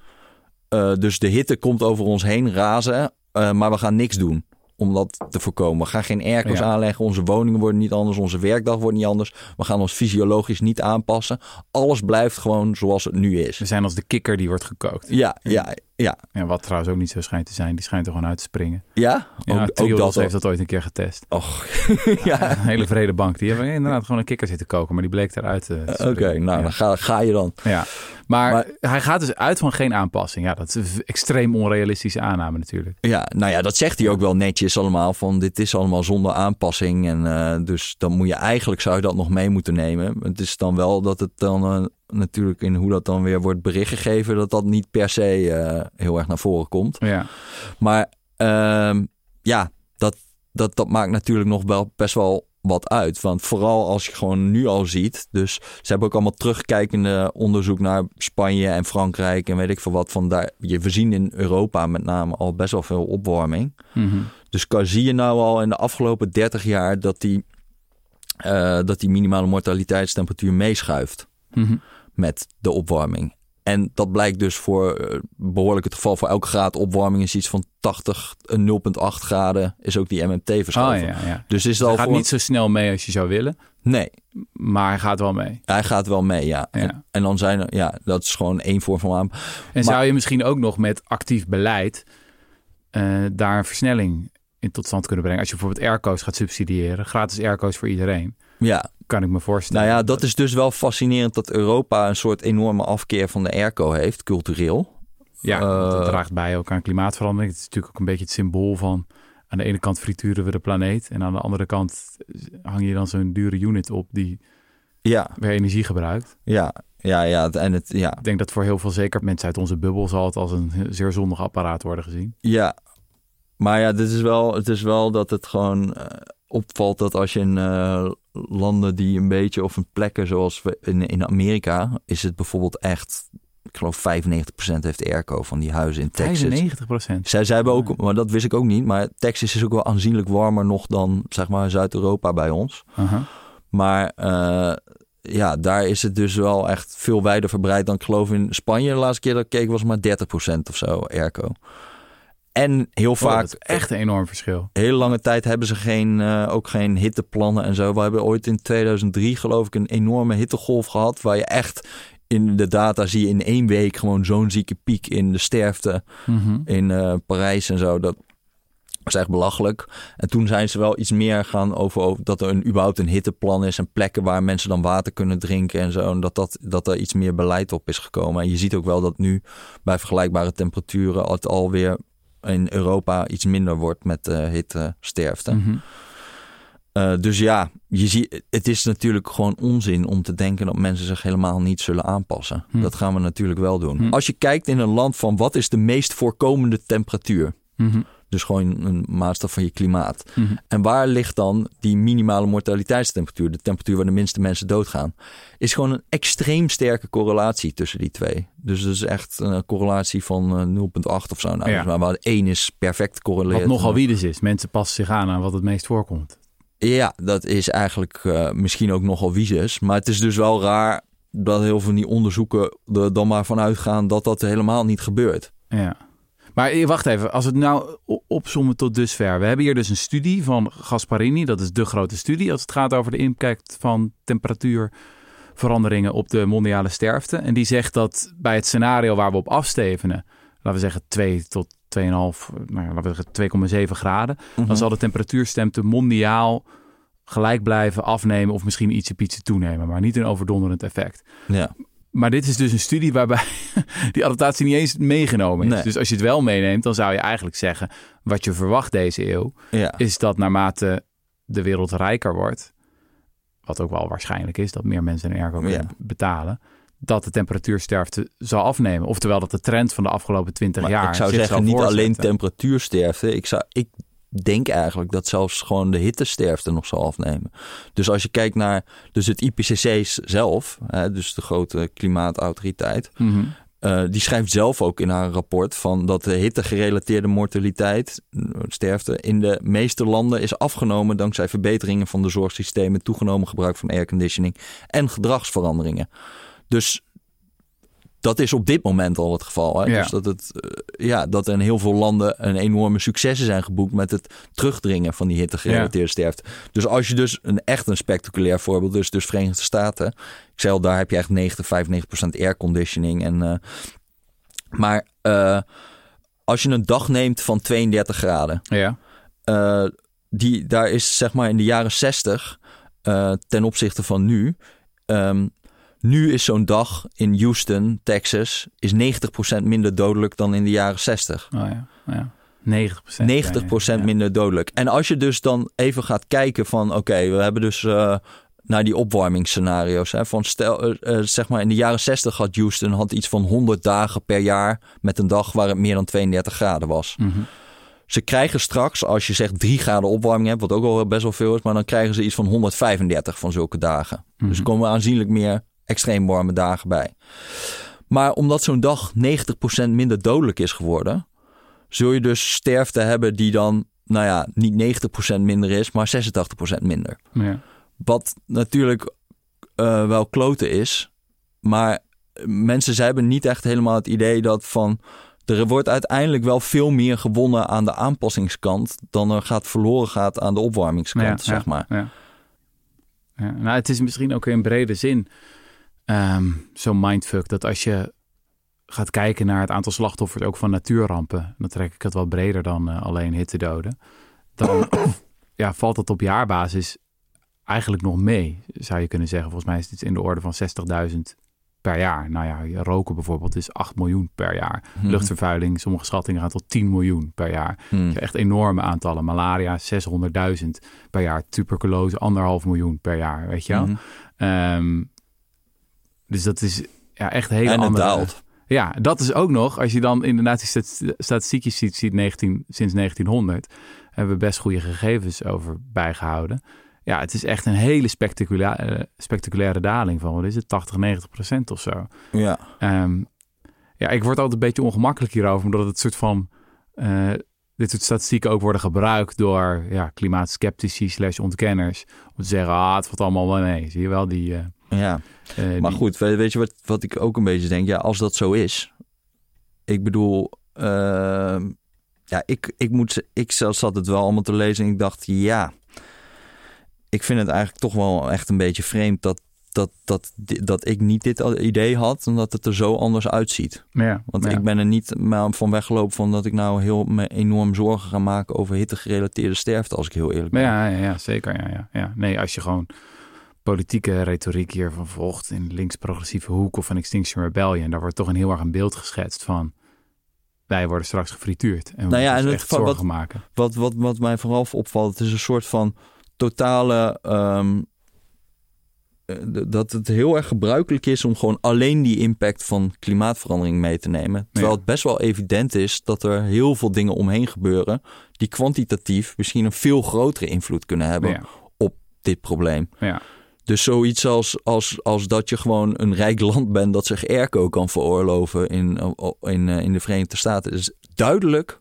Uh, dus de hitte komt over ons heen razen. Uh, maar we gaan niks doen om dat te voorkomen. We gaan geen airco's ja. aanleggen. Onze woningen worden niet anders. Onze werkdag wordt niet anders. We gaan ons fysiologisch niet aanpassen. Alles blijft gewoon zoals het nu is. We zijn als de kikker die wordt gekookt. Ja, ja, ja. ja wat trouwens ook niet zo schijnt te zijn. Die schijnt er gewoon uit te springen. Ja? ja ook, ook dat heeft dat ooit een keer getest. Och, ja. Een hele vrede bank. Die hebben inderdaad gewoon een kikker zitten koken. Maar die bleek eruit te Oké, okay, nou dan ga, ga je dan. Ja. Maar, maar, hij gaat dus uit van geen aanpassing. Ja, dat is een extreem onrealistische aanname natuurlijk. Ja, nou ja, dat zegt hij ook wel netjes allemaal. Van dit is allemaal zonder aanpassing. En uh, dus dan moet je eigenlijk, zou je dat nog mee moeten nemen. Het is dan wel dat het dan uh, natuurlijk in hoe dat dan weer wordt bericht gegeven. Dat dat niet per se uh, heel erg naar voren komt. Ja. Maar ja, dat, dat, dat maakt natuurlijk nog wel best wel wat uit. Want vooral als je gewoon nu al ziet. Dus ze hebben ook allemaal terugkijkende onderzoek naar Spanje en Frankrijk en weet ik veel wat. Van daar, je, we zien in Europa met name al best wel veel opwarming. Mm -hmm. Dus kan, zie je nou al in de afgelopen 30 jaar dat die, uh, dat die minimale mortaliteitstemperatuur meeschuift mm -hmm. Met de opwarming. En dat blijkt dus voor uh, behoorlijk het geval. Voor elke graad opwarming is iets van 80, 0,8 graden is ook die MMT verschoven. Oh, ja, ja. Dus is hij al gaat voor... niet zo snel mee als je zou willen. Nee. Maar hij gaat wel mee. Hij gaat wel mee, ja. ja. En, en, dan zijn er, ja, dat is gewoon één vorm van aan. En maar, zou je misschien ook nog met actief beleid uh, daar een versnelling in tot stand kunnen brengen? Als je bijvoorbeeld airco's gaat subsidiëren, gratis airco's voor iedereen. Ja, kan ik me voorstellen. Nou ja, dat is dus wel fascinerend dat Europa een soort enorme afkeer van de airco heeft, cultureel. Ja, dat draagt bij ook aan klimaatverandering. Het is natuurlijk ook een beetje het symbool van... aan de ene kant frituren we de planeet... en aan de andere kant hang je dan zo'n dure unit op... die ja. weer energie gebruikt. Ja, ja, ja. En het, ja. Ik denk dat voor heel veel, zeker mensen uit onze bubbel... zal het als een zeer zondig apparaat worden gezien. Ja, maar ja, dit is wel, het is wel dat het gewoon uh, opvalt... dat als je in uh, landen die een beetje... of in plekken zoals we in, in Amerika... is het bijvoorbeeld echt ik geloof 95% heeft airco van die huizen in Texas. 95%? Zij, zij hebben ook, maar dat wist ik ook niet. Maar Texas is ook wel aanzienlijk warmer nog dan zeg maar Zuid-Europa bij ons. Uh -huh. Maar uh, ja, daar is het dus wel echt veel wijder verbreid dan ik geloof in Spanje. De laatste keer dat ik keek was maar 30% of zo airco. En heel vaak... Oh, echt een enorm verschil. Hele lange tijd hebben ze geen, uh, ook geen hitteplannen en zo. We hebben ooit in 2003 geloof ik een enorme hittegolf gehad... waar je echt in de data zie je in één week gewoon zo'n zieke piek in de sterfte mm -hmm. in uh, Parijs en zo. Dat was echt belachelijk. En toen zijn ze wel iets meer gaan over, over dat er een, überhaupt een hitteplan is en plekken waar mensen dan water kunnen drinken en zo. En dat, dat, dat er iets meer beleid op is gekomen. En je ziet ook wel dat nu bij vergelijkbare temperaturen het alweer in Europa iets minder wordt met uh, hittesterfte. Mm -hmm. Uh, dus ja, je ziet, het is natuurlijk gewoon onzin om te denken dat mensen zich helemaal niet zullen aanpassen. Hm. Dat gaan we natuurlijk wel doen. Hm. Als je kijkt in een land van wat is de meest voorkomende temperatuur? -hmm. Dus gewoon een maatstaf van je klimaat. Mm -hmm. En waar ligt dan die minimale mortaliteitstemperatuur? De temperatuur waar de minste mensen doodgaan. Is gewoon een extreem sterke correlatie tussen die twee. Dus dat is echt een correlatie van uh, 0,8 of zo. Nou, Ja. dus maar één is perfect correleerd. Wat nogal wiedes is. Mensen passen zich aan aan wat het meest voorkomt. Ja, dat is eigenlijk uh, misschien ook nogal visus. Maar het is dus wel raar dat heel veel van die onderzoeken er dan maar vanuit gaan dat dat helemaal niet gebeurt. Ja. Maar eh, wacht even, als we het nou opzommen tot dusver. We hebben hier dus een studie van Gasparini. Dat is de grote studie als het gaat over de impact van temperatuurveranderingen op de mondiale sterfte. En die zegt dat bij het scenario waar we op afstevenen, laten we zeggen 2 tot 2,5, nou, laten we zeggen 2,7 graden. Mhm. Mm -hmm. Dan zal de temperatuurstemte mondiaal gelijk blijven afnemen of misschien ietsje pietje toenemen, maar niet een overdonderend effect. Ja. Maar dit is dus een studie waarbij die adaptatie niet eens meegenomen is. Nee. Dus als je het wel meeneemt, dan zou je eigenlijk zeggen... wat je verwacht deze eeuw, ja. is dat naarmate de wereld rijker wordt... wat ook wel waarschijnlijk is, dat meer mensen een airco kunnen Ja. betalen... dat de temperatuursterfte zal afnemen. Oftewel dat de trend van de afgelopen 20 Maar jaar ik zou zeggen, niet alleen temperatuursterfte. Ik, zou, ik denk eigenlijk dat zelfs gewoon de hittesterfte nog zal afnemen. Dus als je kijkt naar dus het IPCC zelf, hè, dus de grote klimaatautoriteit, Mhm. uh, eh, die schrijft zelf ook in haar rapport van dat de hitte-gerelateerde mortaliteit, eh, sterfte, in de meeste landen is afgenomen dankzij verbeteringen van de zorgsystemen, toegenomen gebruik van airconditioning en gedragsveranderingen. Dus dat is op dit moment al het geval. Hè? Ja. Dus dat, het, eh, ja, dat er in heel veel landen een enorme successen zijn geboekt met het terugdringen van die hitte-gerelateerde sterfte. Dus als je dus een echt een spectaculair voorbeeld, dus, dus Verenigde Staten. Ik zei al, daar heb je echt 90, 95% airconditioning. En, eh, maar eh, als je een dag neemt van 32 graden, Ja. die, daar is zeg maar in de jaren 60 eh, ten opzichte van nu. ehm, nu is zo'n dag in Houston, Texas, is 90% minder dodelijk dan in de jaren 60. Oh ja. ja. 90%. 90% ja. minder dodelijk. En als je dus dan even gaat kijken van oké, we hebben dus eh, naar die opwarmingsscenario's. Hè, van stel, eh, eh, zeg maar in de jaren 60 had Houston had iets van 100 dagen per jaar met een dag waar het meer dan 32 graden was. Mhm. Ze krijgen straks, als je zegt 3 graden opwarming hebt, wat ook al best wel veel is, maar dan krijgen ze iets van 135 van zulke dagen. Mhm. Dus er komen aanzienlijk meer extreem warme dagen bij. Maar omdat zo'n dag 90% minder dodelijk is geworden, zul je dus sterfte hebben die dan, nou ja, niet 90% minder is, maar 86% minder. Ja. Wat natuurlijk eh, wel kloten is. Maar mensen zij hebben niet echt helemaal het idee dat van. Er wordt uiteindelijk wel veel meer gewonnen aan de aanpassingskant. dan er gaat verloren gaat aan de opwarmingskant, Ja, zeg ja, maar. Ja. Ja, nou, het is misschien ook in brede zin ehm, zo'n mindfuck dat als je gaat kijken naar het aantal slachtoffers ook van natuurrampen, dan trek ik het wel breder dan eh, alleen hittedoden, dan ja, valt dat op jaarbasis eigenlijk nog mee, zou je kunnen zeggen. Volgens mij is het in de orde van 60.000 per jaar. Nou ja, roken bijvoorbeeld is 8 miljoen per jaar. Mhm. Luchtvervuiling, sommige schattingen gaan tot 10 miljoen per jaar. Hmm. Echt enorme aantallen. Malaria 600.000 per jaar. Tuberculose anderhalf miljoen per jaar. Weet je wel? Mhm. Ehm, dus dat is ja, echt hele En het andere... daalt. Ja, dat is ook nog. Als je dan inderdaad die stat- statistiekjes ziet, ziet 19, sinds 1900... hebben we best goede gegevens over bijgehouden. Ja, het is echt een hele spectaculaire, spectaculaire daling van... wat is het, 80, 90 procent of zo. Ja. Ehm, ja, ik word altijd een beetje ongemakkelijk hierover, omdat het soort van. eh, dit soort statistieken ook worden gebruikt door ja, klimaatskeptici slash ontkenners. Om te zeggen, ah, het valt allemaal wel mee. Zie je wel, die... eh, ja. Eh, Maar die- goed, we- weet je wat, wat ik ook een beetje denk? Ja, als dat zo is. Ik bedoel, ehm, ja, ik, ik, moet, ik zelf zat het wel allemaal te lezen en ik dacht, ja. Ik vind het eigenlijk toch wel echt een beetje vreemd dat, dat, dat, dat ik niet dit idee had en dat het er zo anders uitziet. Ja, Want ja. ik ben er niet van weggelopen van dat ik nou heel me enorm zorgen ga maken over hittegerelateerde sterfte, als ik heel eerlijk ben. Ja, ja, ja, zeker. Ja, ja, ja. Nee, als je gewoon politieke retoriek hiervan volgt in links-progressieve hoek of van Extinction Rebellion, daar wordt toch een heel erg een beeld geschetst van wij worden straks gefrituurd. En we Nou ja, moeten en het echt zorgen wat- maken. Wat, wat, wat mij vooral opvalt, het is een soort van totale. ehm, eh, dat het heel erg gebruikelijk is om gewoon alleen die impact van klimaatverandering mee te nemen. Terwijl Ja. het best wel evident is dat er heel veel dingen omheen gebeuren. die kwantitatief misschien een veel grotere invloed kunnen hebben Ja, op dit probleem. ja. Dus zoiets als, als, als dat je gewoon een rijk land bent dat zich airco kan veroorloven in, in, eh, in de Verenigde Staten. is duidelijk,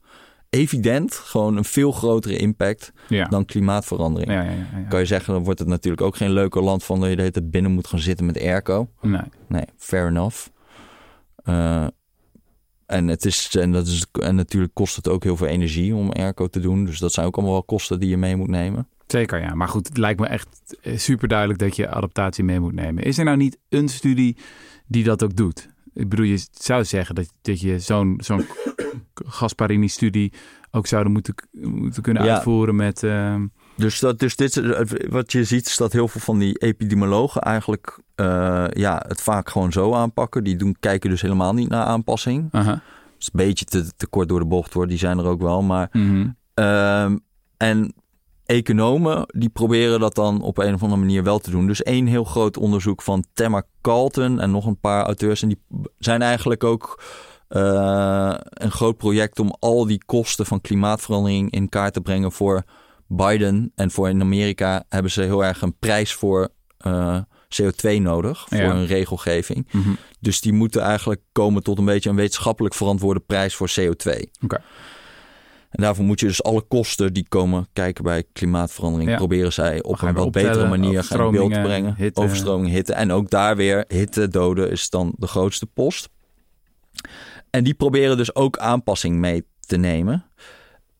evident, gewoon een veel grotere impact ja. dan klimaatverandering. ja, ja, ja, ja. Kan je zeggen, dan wordt het natuurlijk ook geen leuker land van dat je de hele tijd binnen moet gaan zitten met airco. Nee. Nee, fair enough. Eh, en, het is, en, dat is, en natuurlijk kost het ook heel veel energie om airco te doen. Dus dat zijn ook allemaal wel kosten die je mee moet nemen. Zeker, ja. Maar goed, het lijkt me echt super duidelijk dat je adaptatie mee moet nemen. Is er nou niet een studie die dat ook doet? Ik bedoel, je zou zeggen dat, dat je zo'n zo'n Gasparini-studie ook zouden moeten, moeten kunnen Ja. uitvoeren met... ehm, Dus, dat, dus dit, wat je ziet is dat heel veel van die epidemiologen eigenlijk eh, ja, het vaak gewoon zo aanpakken. Die doen, kijken dus helemaal niet naar aanpassing. Dat is een beetje te, te kort door de bocht hoor, die zijn er ook wel. Maar, Mhm. ehm, en economen die proberen dat dan op een of andere manier wel te doen. Dus één heel groot onderzoek van Tamara Carlton en nog een paar auteurs. En die zijn eigenlijk ook eh, een groot project om al die kosten van klimaatverandering in kaart te brengen voor Biden. En voor in Amerika hebben ze heel erg een prijs voor eh, CO2 nodig voor Ja. een regelgeving. Mhm. Dus die moeten eigenlijk komen tot een beetje een wetenschappelijk verantwoorde prijs voor CO2. Oké. En daarvoor moet je dus alle kosten die komen kijken bij klimaatverandering, Ja. proberen zij op een wat betere manier gaan in beeld te brengen. hitte. Overstroming, hitte. En ook daar weer hitte, doden is dan de grootste post. En die proberen dus ook aanpassing mee te nemen.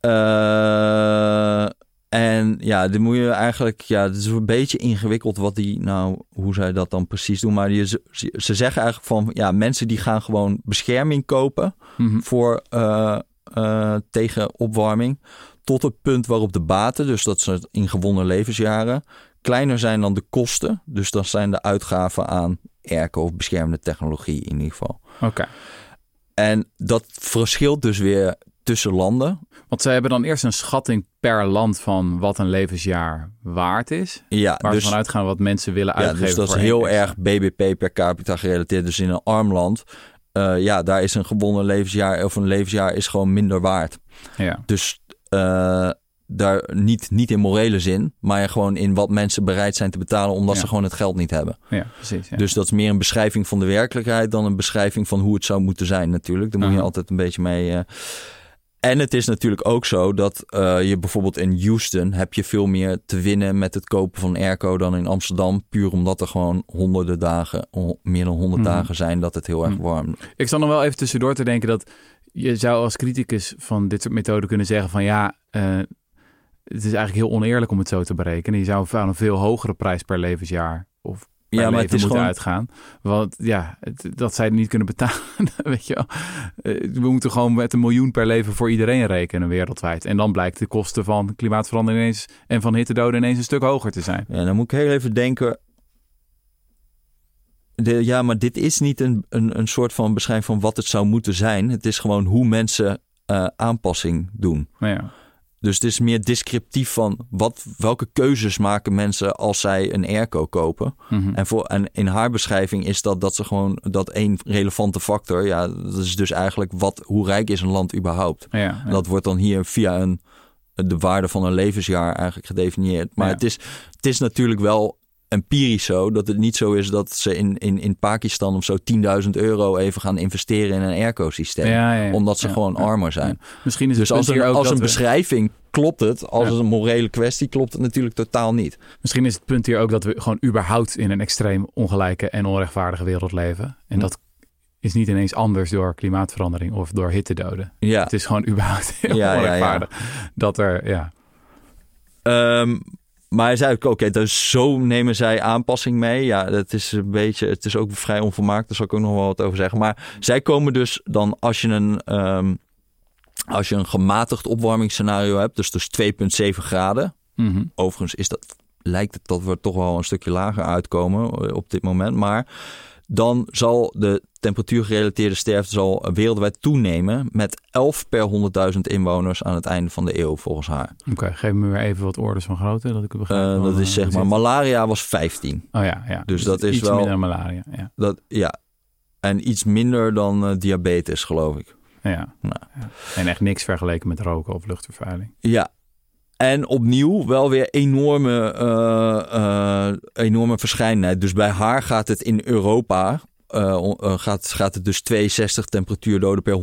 Eh, en ja, dan moet je eigenlijk, ja, het is een beetje ingewikkeld wat die nou, hoe zij dat dan precies doen. Maar die, ze, ze zeggen eigenlijk van, ja, mensen die gaan gewoon bescherming kopen Mhm. voor eh, eh, tegen opwarming. Tot het punt waarop de baten, dus dat ze in gewonnen levensjaren, kleiner zijn dan de kosten. Dus dat zijn de uitgaven aan airco of beschermende technologie in ieder geval. Oké. En dat verschilt dus weer tussen landen. Want zij hebben dan eerst een schatting per land van wat een levensjaar waard is. Ja, Waar dus, ze vanuit gaan wat mensen willen ja, uitgeven. dus dat is heel erg BBP per capita gerelateerd. Dus in een arm land, eh, ja, daar is een gewonnen levensjaar of een levensjaar is gewoon minder waard. Ja. Dus eh, daar niet, niet in morele zin, maar gewoon in wat mensen bereid zijn te betalen omdat Ja. ze gewoon het geld niet hebben. ja, precies. Ja. Dus dat is meer een beschrijving van de werkelijkheid dan een beschrijving van hoe het zou moeten zijn natuurlijk. Daar moet je altijd een beetje mee. En het is natuurlijk ook zo dat eh, je bijvoorbeeld in Houston heb je veel meer te winnen met het kopen van airco dan in Amsterdam. Puur omdat er gewoon honderden dagen, meer dan honderd Mhm. dagen zijn dat het heel erg Mhm. warm Ik zal nog wel even tussendoor te denken dat je zou als criticus van dit soort methoden kunnen zeggen van ja, eh, het is eigenlijk heel oneerlijk om het zo te berekenen. Je zou van een veel hogere prijs per levensjaar of Ja, maar leven het is moeten gewoon- uitgaan. Want ja, het- dat zij niet kunnen betalen, weet je wel. Eh, We moeten gewoon met een miljoen per leven voor iedereen rekenen wereldwijd. En dan blijkt de kosten van klimaatverandering ineens en van hittedoden ineens een stuk hoger te zijn. Ja, dan moet ik heel even denken. De, ja, maar dit is niet een, een, een soort van beschrijving van wat het zou moeten zijn. Het is gewoon hoe mensen eh, aanpassing doen. Nou ja, Dus het is meer descriptief van wat, welke keuzes maken mensen als zij een airco kopen. mhm. En, voor, en in haar beschrijving is dat dat ze gewoon dat één relevante factor. Ja, dat is dus eigenlijk wat, hoe rijk is een land überhaupt. ja, ja. Dat wordt dan hier via een, de waarde van een levensjaar eigenlijk gedefinieerd. Maar Ja. het, is, het is natuurlijk wel empirisch zo dat het niet zo is dat ze in, in, in Pakistan of zo 10.000 euro even gaan investeren in een airco-systeem. Ja, ja, ja. Omdat ze gewoon armer zijn. Misschien is Dus het als een, als een we- beschrijving klopt het, als Ja. een morele kwestie klopt het natuurlijk totaal niet. Misschien is het punt hier ook dat we gewoon überhaupt in een extreem ongelijke en onrechtvaardige wereld leven. En Ja. dat is niet ineens anders door klimaatverandering of door hittedoden. Ja. Het is gewoon überhaupt heel onrechtvaardig. Dat er, ja. Ehm, maar hij zei ook, oké, dus zo nemen zij aanpassing mee. Ja, dat is een beetje, het is ook vrij onvermaakt, daar zal ik ook nog wel wat over zeggen. Maar zij komen dus dan, als je een, ehm, als je een gematigd opwarmingsscenario hebt, dus dus 2,7 graden. Mhm. Overigens is dat, lijkt het dat we toch wel een stukje lager uitkomen eh, op dit moment. Maar dan zal de temperatuurgerelateerde sterfte zal wereldwijd toenemen met 11 per 100.000 inwoners aan het einde van de eeuw, volgens haar. Oké, geef me weer even wat orders van grootte. Dat ik het begrijp. Eh, dat is eh, zeg maar, malaria was 15. Oh ja, ja. Dus dat is iets wel- minder dan malaria. Ja. Dat, ja. En iets minder dan eh, diabetes, geloof ik. Ja. Nou. ja. En echt niks vergeleken met roken of luchtvervuiling. Ja. En opnieuw wel weer enorme, eh, enorme. Dus bij haar gaat het in Europa... eh, gaat, gaat het dus 62 temperatuurdoden per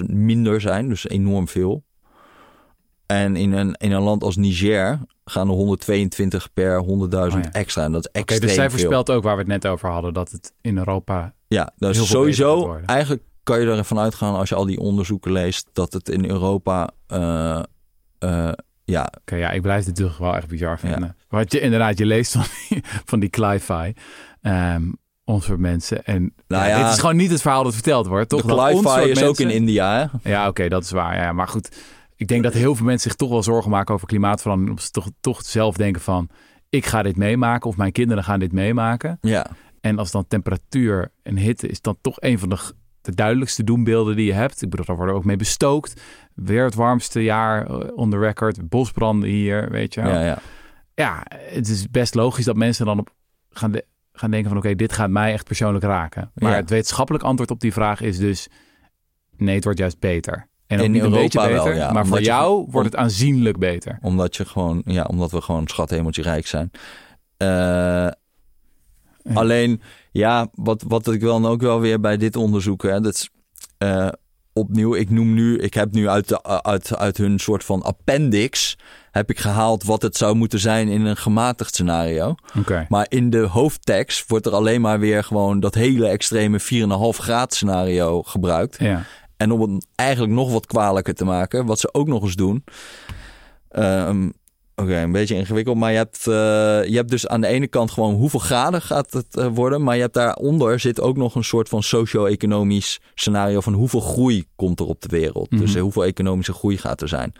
100.000 minder zijn. Dus enorm veel. En in een, in een land als Niger gaan er 122 per 100.000 Oh ja. extra. En dat is extreem dus zij voorspelt ook waar we het net over hadden. Dat het in Europa... Ja, veel beter gaat sowieso, eigenlijk kan je ervan uitgaan als je al die onderzoeken leest, dat het in Europa, ja, Oké, ja, ik blijf dit toch wel echt bizar vinden. Want je inderdaad, je leest van die, van die Cli-Fi. ehm, ons soort mensen. En Nou ja, ja, dit is gewoon niet het verhaal dat verteld wordt. Toch? de Cli-Fi is ook in mensen- India, hè? Ja, oké, dat is waar. Ja, maar goed, ik denk dat heel veel mensen zich toch wel zorgen maken over klimaatverandering. Of ze toch, toch zelf denken van, ik ga dit meemaken of mijn kinderen gaan dit meemaken. Ja, En als dan temperatuur en hitte is dan toch een van de, de duidelijkste doembeelden die je hebt. Ik bedoel, daar worden ook mee bestookt. Weer het warmste jaar eh, on the record. Bosbranden hier, weet je wel. ja, ja. Ja, het is best logisch dat mensen dan op gaan, de- gaan denken van... oké, dit gaat mij echt persoonlijk raken. Maar Ja. het wetenschappelijk antwoord op die vraag is dus... nee, het wordt juist beter. En In een Europa beetje wel, beter, ja. maar voor je- jou wordt het aanzienlijk beter. Omdat je gewoon, ja, omdat we gewoon schat rijk zijn. Eh, Alleen, ja, wat, wat ik dan ook wel weer bij dit onderzoek, hè, dat is uh, opnieuw, ik noem nu, ik heb nu uit, de, uit, uit hun soort van appendix, heb ik gehaald wat het zou moeten zijn in een gematigd scenario. Okay. Maar in de hoofdtekst wordt er alleen maar weer gewoon dat hele extreme 4,5 graad scenario gebruikt. Ja. En om het eigenlijk nog wat kwalijker te maken, wat ze ook nog eens doen. Um, Oké, een beetje ingewikkeld. Maar je hebt, uh, je hebt dus aan de ene kant gewoon hoeveel graden gaat het uh, worden. Maar je hebt daaronder zit ook nog een soort van socio-economisch scenario van hoeveel groei komt er op de wereld. Mm -hmm. Dus uh, hoeveel economische groei gaat er zijn.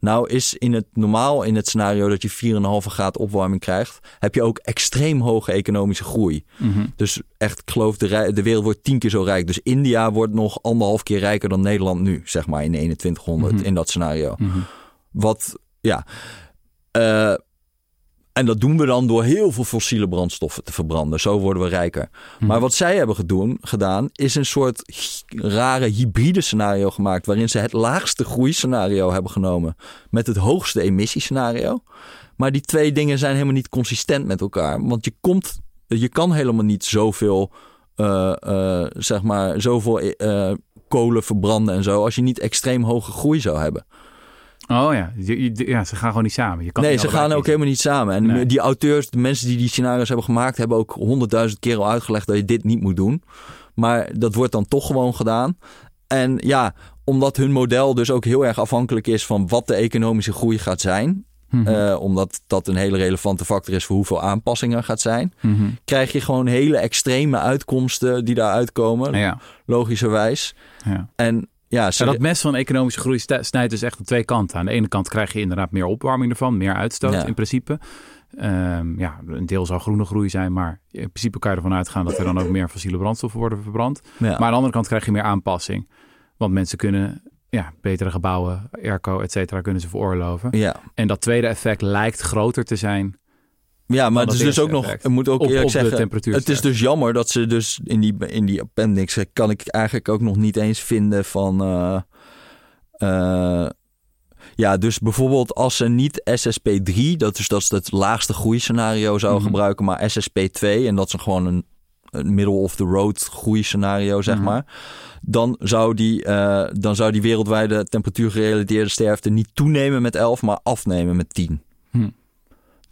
Nou is in het normaal in het scenario dat je 4,5 graden opwarming krijgt, heb je ook extreem hoge economische groei. Mm -hmm. Dus echt, ik geloof, de, de wereld wordt tien keer zo rijk. Dus India wordt nog anderhalf keer rijker dan Nederland nu, zeg maar, in de 2100 Mhm. in dat scenario. Mhm. Wat, ja. Eh, en dat doen we dan door heel veel fossiele brandstoffen te verbranden. Zo worden we rijker. Mhm. Maar wat zij hebben gedoen, gedaan, is een soort rare hybride scenario gemaakt. Waarin ze het laagste groeiscenario hebben genomen. Met het hoogste emissiescenario. Maar die twee dingen zijn helemaal niet consistent met elkaar. Want je, komt, je kan helemaal niet zoveel, eh, eh, zeg maar, zoveel kolen verbranden en zo. Als je niet extreem hoge groei zou hebben. Oh ja. Ja, ze gaan gewoon niet samen. Je kan Nee, ze gaan ook helemaal niet samen. En Nee. die auteurs, de mensen die die scenario's hebben gemaakt, hebben ook honderdduizend keer al uitgelegd dat je dit niet moet doen. Maar dat wordt dan toch gewoon gedaan. En ja, omdat hun model dus ook heel erg afhankelijk is van wat de economische groei gaat zijn. Mhm. eh, omdat dat een hele relevante factor is voor hoeveel aanpassingen gaat zijn. Mhm. Krijg je gewoon hele extreme uitkomsten die daaruit komen. Ja, Logischerwijs. ja. En ja, Ja, dat mes van economische groei snijdt dus echt aan twee kanten. Aan de ene kant krijg je inderdaad meer opwarming ervan, meer uitstoot Ja. in principe. Ehm, ja, een deel zal groene groei zijn, maar in principe kan je ervan uitgaan dat er dan ook meer fossiele brandstoffen worden verbrand. ja. Maar aan de andere kant krijg je meer aanpassing. Want mensen kunnen ja, betere gebouwen, airco, et cetera, kunnen ze veroorloven. ja. En dat tweede effect lijkt groter te zijn Ja, maar het is dus ook nog, moet ook op, eerlijk op zeggen, temperatuur. Het is dus jammer dat ze dus in die, in die appendix eh, kan ik eigenlijk ook nog niet eens vinden van. eh, eh, ja, dus bijvoorbeeld als ze niet SSP3, dat is, dat is het laagste groeiscenario zou Mhm. gebruiken, maar SSP2, en dat is gewoon een, een middle of the road groeiscenario, zeg Mhm. maar. Dan zou, die, eh, dan zou die wereldwijde temperatuurgerelateerde sterfte niet toenemen met 11, maar afnemen met 10. Hm.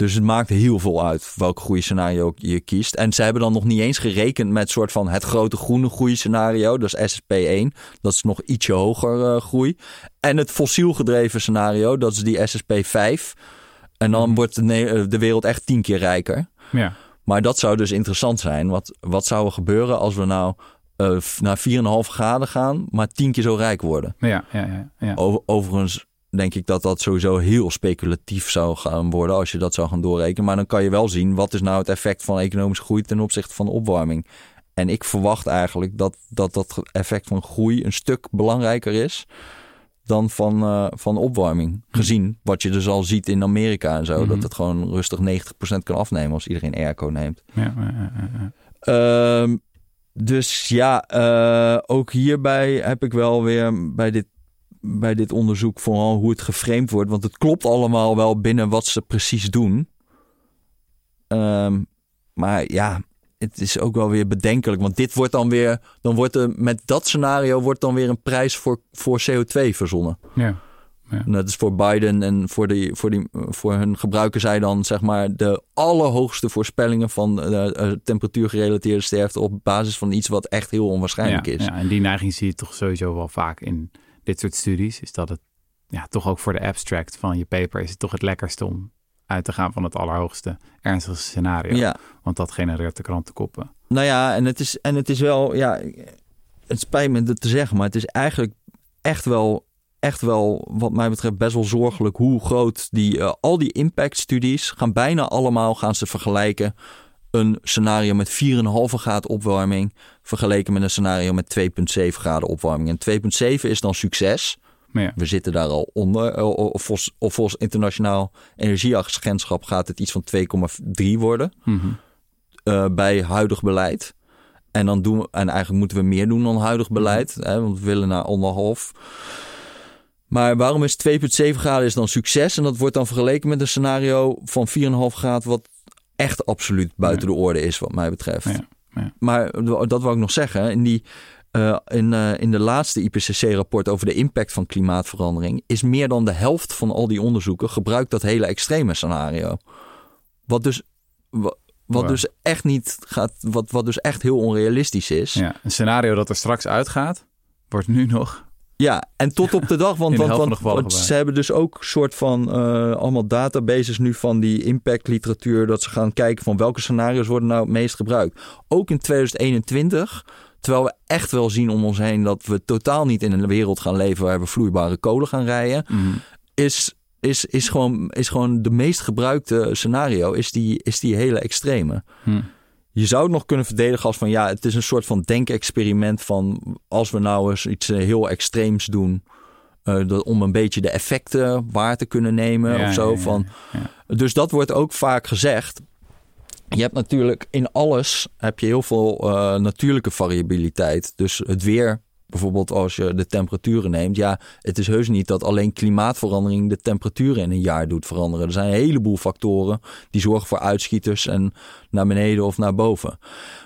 Dus het maakt heel veel uit welk groeiscenario je kiest. En ze hebben dan nog niet eens gerekend met soort van het grote groene groeiscenario. Dat is SSP1. Dat is nog ietsje hoger eh, groei. En het fossiel gedreven scenario. Dat is die SSP5. En dan Mhm. wordt de, eh, de wereld echt tien keer rijker. Ja. Maar dat zou dus interessant zijn. Wat, wat zou er gebeuren als we nou f- naar 4,5 graden gaan, maar tien keer zo rijk worden? Ja, ja, ja, ja. Over, overigens denk ik dat dat sowieso heel speculatief zou gaan worden als je dat zou gaan doorrekenen. Maar dan kan je wel zien wat is nou het effect van economische groei ten opzichte van de opwarming. En ik verwacht eigenlijk dat dat, dat effect van groei een stuk belangrijker is dan van, eh, van opwarming. Gezien wat je dus al ziet in Amerika en zo. Mhm. Dat het gewoon rustig 90% kan afnemen als iedereen airco neemt. ja, ja, ja, ja, ja. Ehm, dus ja, eh, ook hierbij heb ik wel weer bij dit, bij dit onderzoek vooral hoe het geframed wordt. Want het klopt allemaal wel binnen wat ze precies doen. Ehm, maar ja, het is ook wel weer bedenkelijk. Want dit wordt dan weer, dan wordt er met dat scenario wordt dan weer een prijs voor, voor CO2 verzonnen. ja. En dat is voor Biden en voor, die, voor, die, voor hun gebruiken zij dan zeg maar de allerhoogste voorspellingen van eh, eh, temperatuurgerelateerde sterfte op basis van iets wat echt heel onwaarschijnlijk ja, is. Ja, en die neiging zie je toch sowieso wel vaak in dit soort studies. Is dat het ja, toch ook voor de abstract van je paper is het toch het lekkerste om uit te gaan van het allerhoogste ernstigste scenario. Ja, Want dat genereert de krantenkoppen. nou ja, en het is, en het is wel, ja, het spijt me dit te zeggen, maar het is eigenlijk echt wel, echt wel, wat mij betreft, best wel zorgelijk hoe groot die, eh, al die impact-studies gaan bijna allemaal gaan ze vergelijken. Een scenario met 4,5 graden opwarming vergeleken met een scenario met 2,7 graden opwarming. En 2,7 is dan succes. Ja, We zitten daar al onder. Eh, Of volgens, of volgens internationaal energieagentschap gaat het iets van 2,3 worden mhm. eh, bij huidig beleid. En, dan doen we, en eigenlijk moeten we meer doen dan huidig beleid. Hè, want we willen naar anderhalf. Maar waarom is 2,7 graden is dan succes? En dat wordt dan vergeleken met een scenario van 4,5 graden... wat echt absoluut buiten de orde is, wat mij betreft. Ja, ja. Maar dat wil ik nog zeggen. In, die, uh, in, uh, in de laatste IPCC-rapport over de impact van klimaatverandering is meer dan de helft van al die onderzoeken gebruikt dat hele extreme scenario. Wat dus, wat, wat dus echt niet gaat, wat, wat dus echt heel onrealistisch is. Ja, een scenario dat er straks uitgaat, wordt nu nog ja, en tot op de dag, want, de want, want, ze hebben dus ook soort van eh, allemaal databases nu van die impact literatuur, dat ze gaan kijken van welke scenario's worden nou het meest gebruikt. Ook in 2021, terwijl we echt wel zien om ons heen dat we totaal niet in een wereld gaan leven waar we vloeibare kolen gaan rijden, Mhm. is, is, is, gewoon, is gewoon de meest gebruikte scenario, is die, is die hele extreme. Hm. Je zou het nog kunnen verdedigen als van ja, het is een soort van denkexperiment van als we nou eens iets eh, heel extreems doen. eh, dat, om een beetje de effecten waar te kunnen nemen Ja, of zo. ja, van. ja. Dus dat wordt ook vaak gezegd. Je hebt natuurlijk in alles heb je heel veel eh, natuurlijke variabiliteit. Dus het weer, bijvoorbeeld als je de temperaturen neemt. Ja, het is heus niet dat alleen klimaatverandering de temperaturen in een jaar doet veranderen. Er zijn een heleboel factoren die zorgen voor uitschieters en naar beneden of naar boven.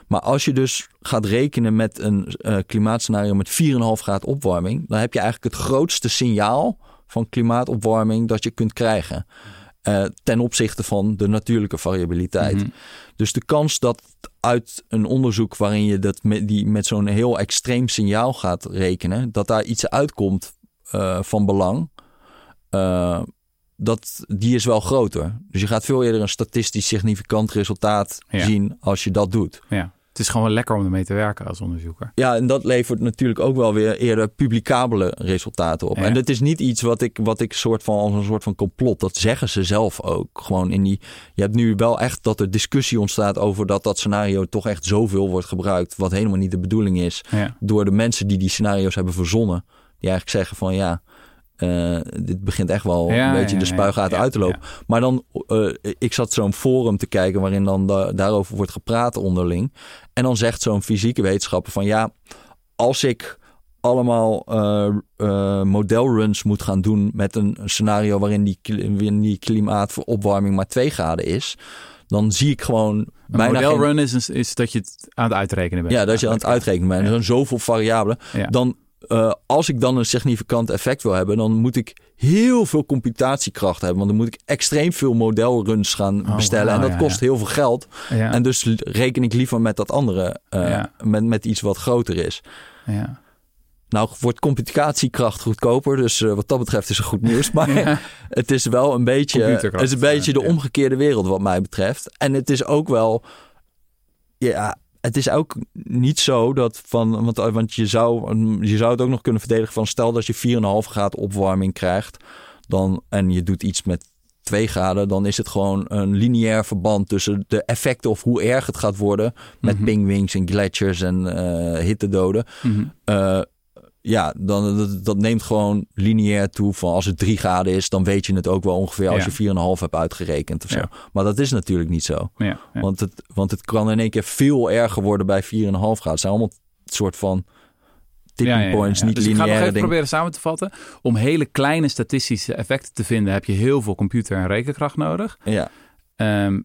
Maar als je dus gaat rekenen met een eh, klimaatscenario met 4,5 graden opwarming, dan heb je eigenlijk het grootste signaal van klimaatopwarming dat je kunt krijgen. eh, ten opzichte van de natuurlijke variabiliteit. Mhm. Dus de kans dat uit een onderzoek waarin je dat met, die, met zo'n heel extreem signaal gaat rekenen, dat daar iets uitkomt eh, van belang, eh, dat, die is wel groter. Dus je gaat veel eerder een statistisch significant resultaat Ja. zien als je dat doet. Ja. Het is gewoon lekker om ermee te werken als onderzoeker. Ja, en dat levert natuurlijk ook wel weer eerder publicabele resultaten op. Ja. En dat is niet iets wat ik, wat ik soort van als een soort van complot, dat zeggen ze zelf ook. Gewoon in die, je hebt nu wel echt dat er discussie ontstaat over dat dat scenario toch echt zoveel wordt gebruikt, wat helemaal niet de bedoeling is, Ja. door de mensen die die scenario's hebben verzonnen. Die eigenlijk zeggen van ja, eh, dit begint echt wel Ja, een beetje ja, de spuigaten ja, uit te lopen. Maar dan, eh, ik zat zo'n forum te kijken waarin dan da- daarover wordt gepraat onderling. En dan zegt zo'n fysieke wetenschapper van ja, als ik allemaal eh, modelruns moet gaan doen met een scenario waarin die, kli- waarin die klimaatopwarming maar 2 graden is, dan zie ik gewoon Een bijna modelrun is, is, is dat je het aan het uitrekenen bent. ja, dat je aan het uitrekenen bent. Er zijn zoveel variabelen. Ja. Dan, eh, als ik dan een significant effect wil hebben, dan moet ik heel veel computatiekracht hebben. Want dan moet ik extreem veel modelruns gaan Oh, bestellen. en dat ja, kost ja. heel veel geld. Ja. En dus reken ik liever met dat andere, eh, met, met iets wat groter is. ja. Nou wordt computatiekracht goedkoper, dus eh, wat dat betreft is er goed nieuws. Maar Ja. het is wel een beetje, het is een beetje de omgekeerde wereld wat mij betreft. En het is ook wel, ja, het is ook niet zo dat van, want, want je, zou, je zou het ook nog kunnen verdedigen van stel dat je 4,5 graden opwarming krijgt dan, en je doet iets met 2 graden, dan is het gewoon een lineair verband tussen de effecten of hoe erg het gaat worden met Mhm. pingwings en gletsjers en eh hittedoden. Mhm. Eh, ja, dan, dat, dat neemt gewoon lineair toe. Van als het 3 graden is, dan weet je het ook wel ongeveer als Ja. je 4,5 hebt uitgerekend of zo. Ja. Maar dat is natuurlijk niet zo. Ja. Want, het, want het kan in één keer veel erger worden bij 4,5 graden. Het zijn allemaal soort van tipping points, ja. niet dus ik ga nog lineaire even proberen samen te vatten. Om hele kleine statistische effecten te vinden heb je heel veel computer- en rekenkracht nodig. Ja, Ehm,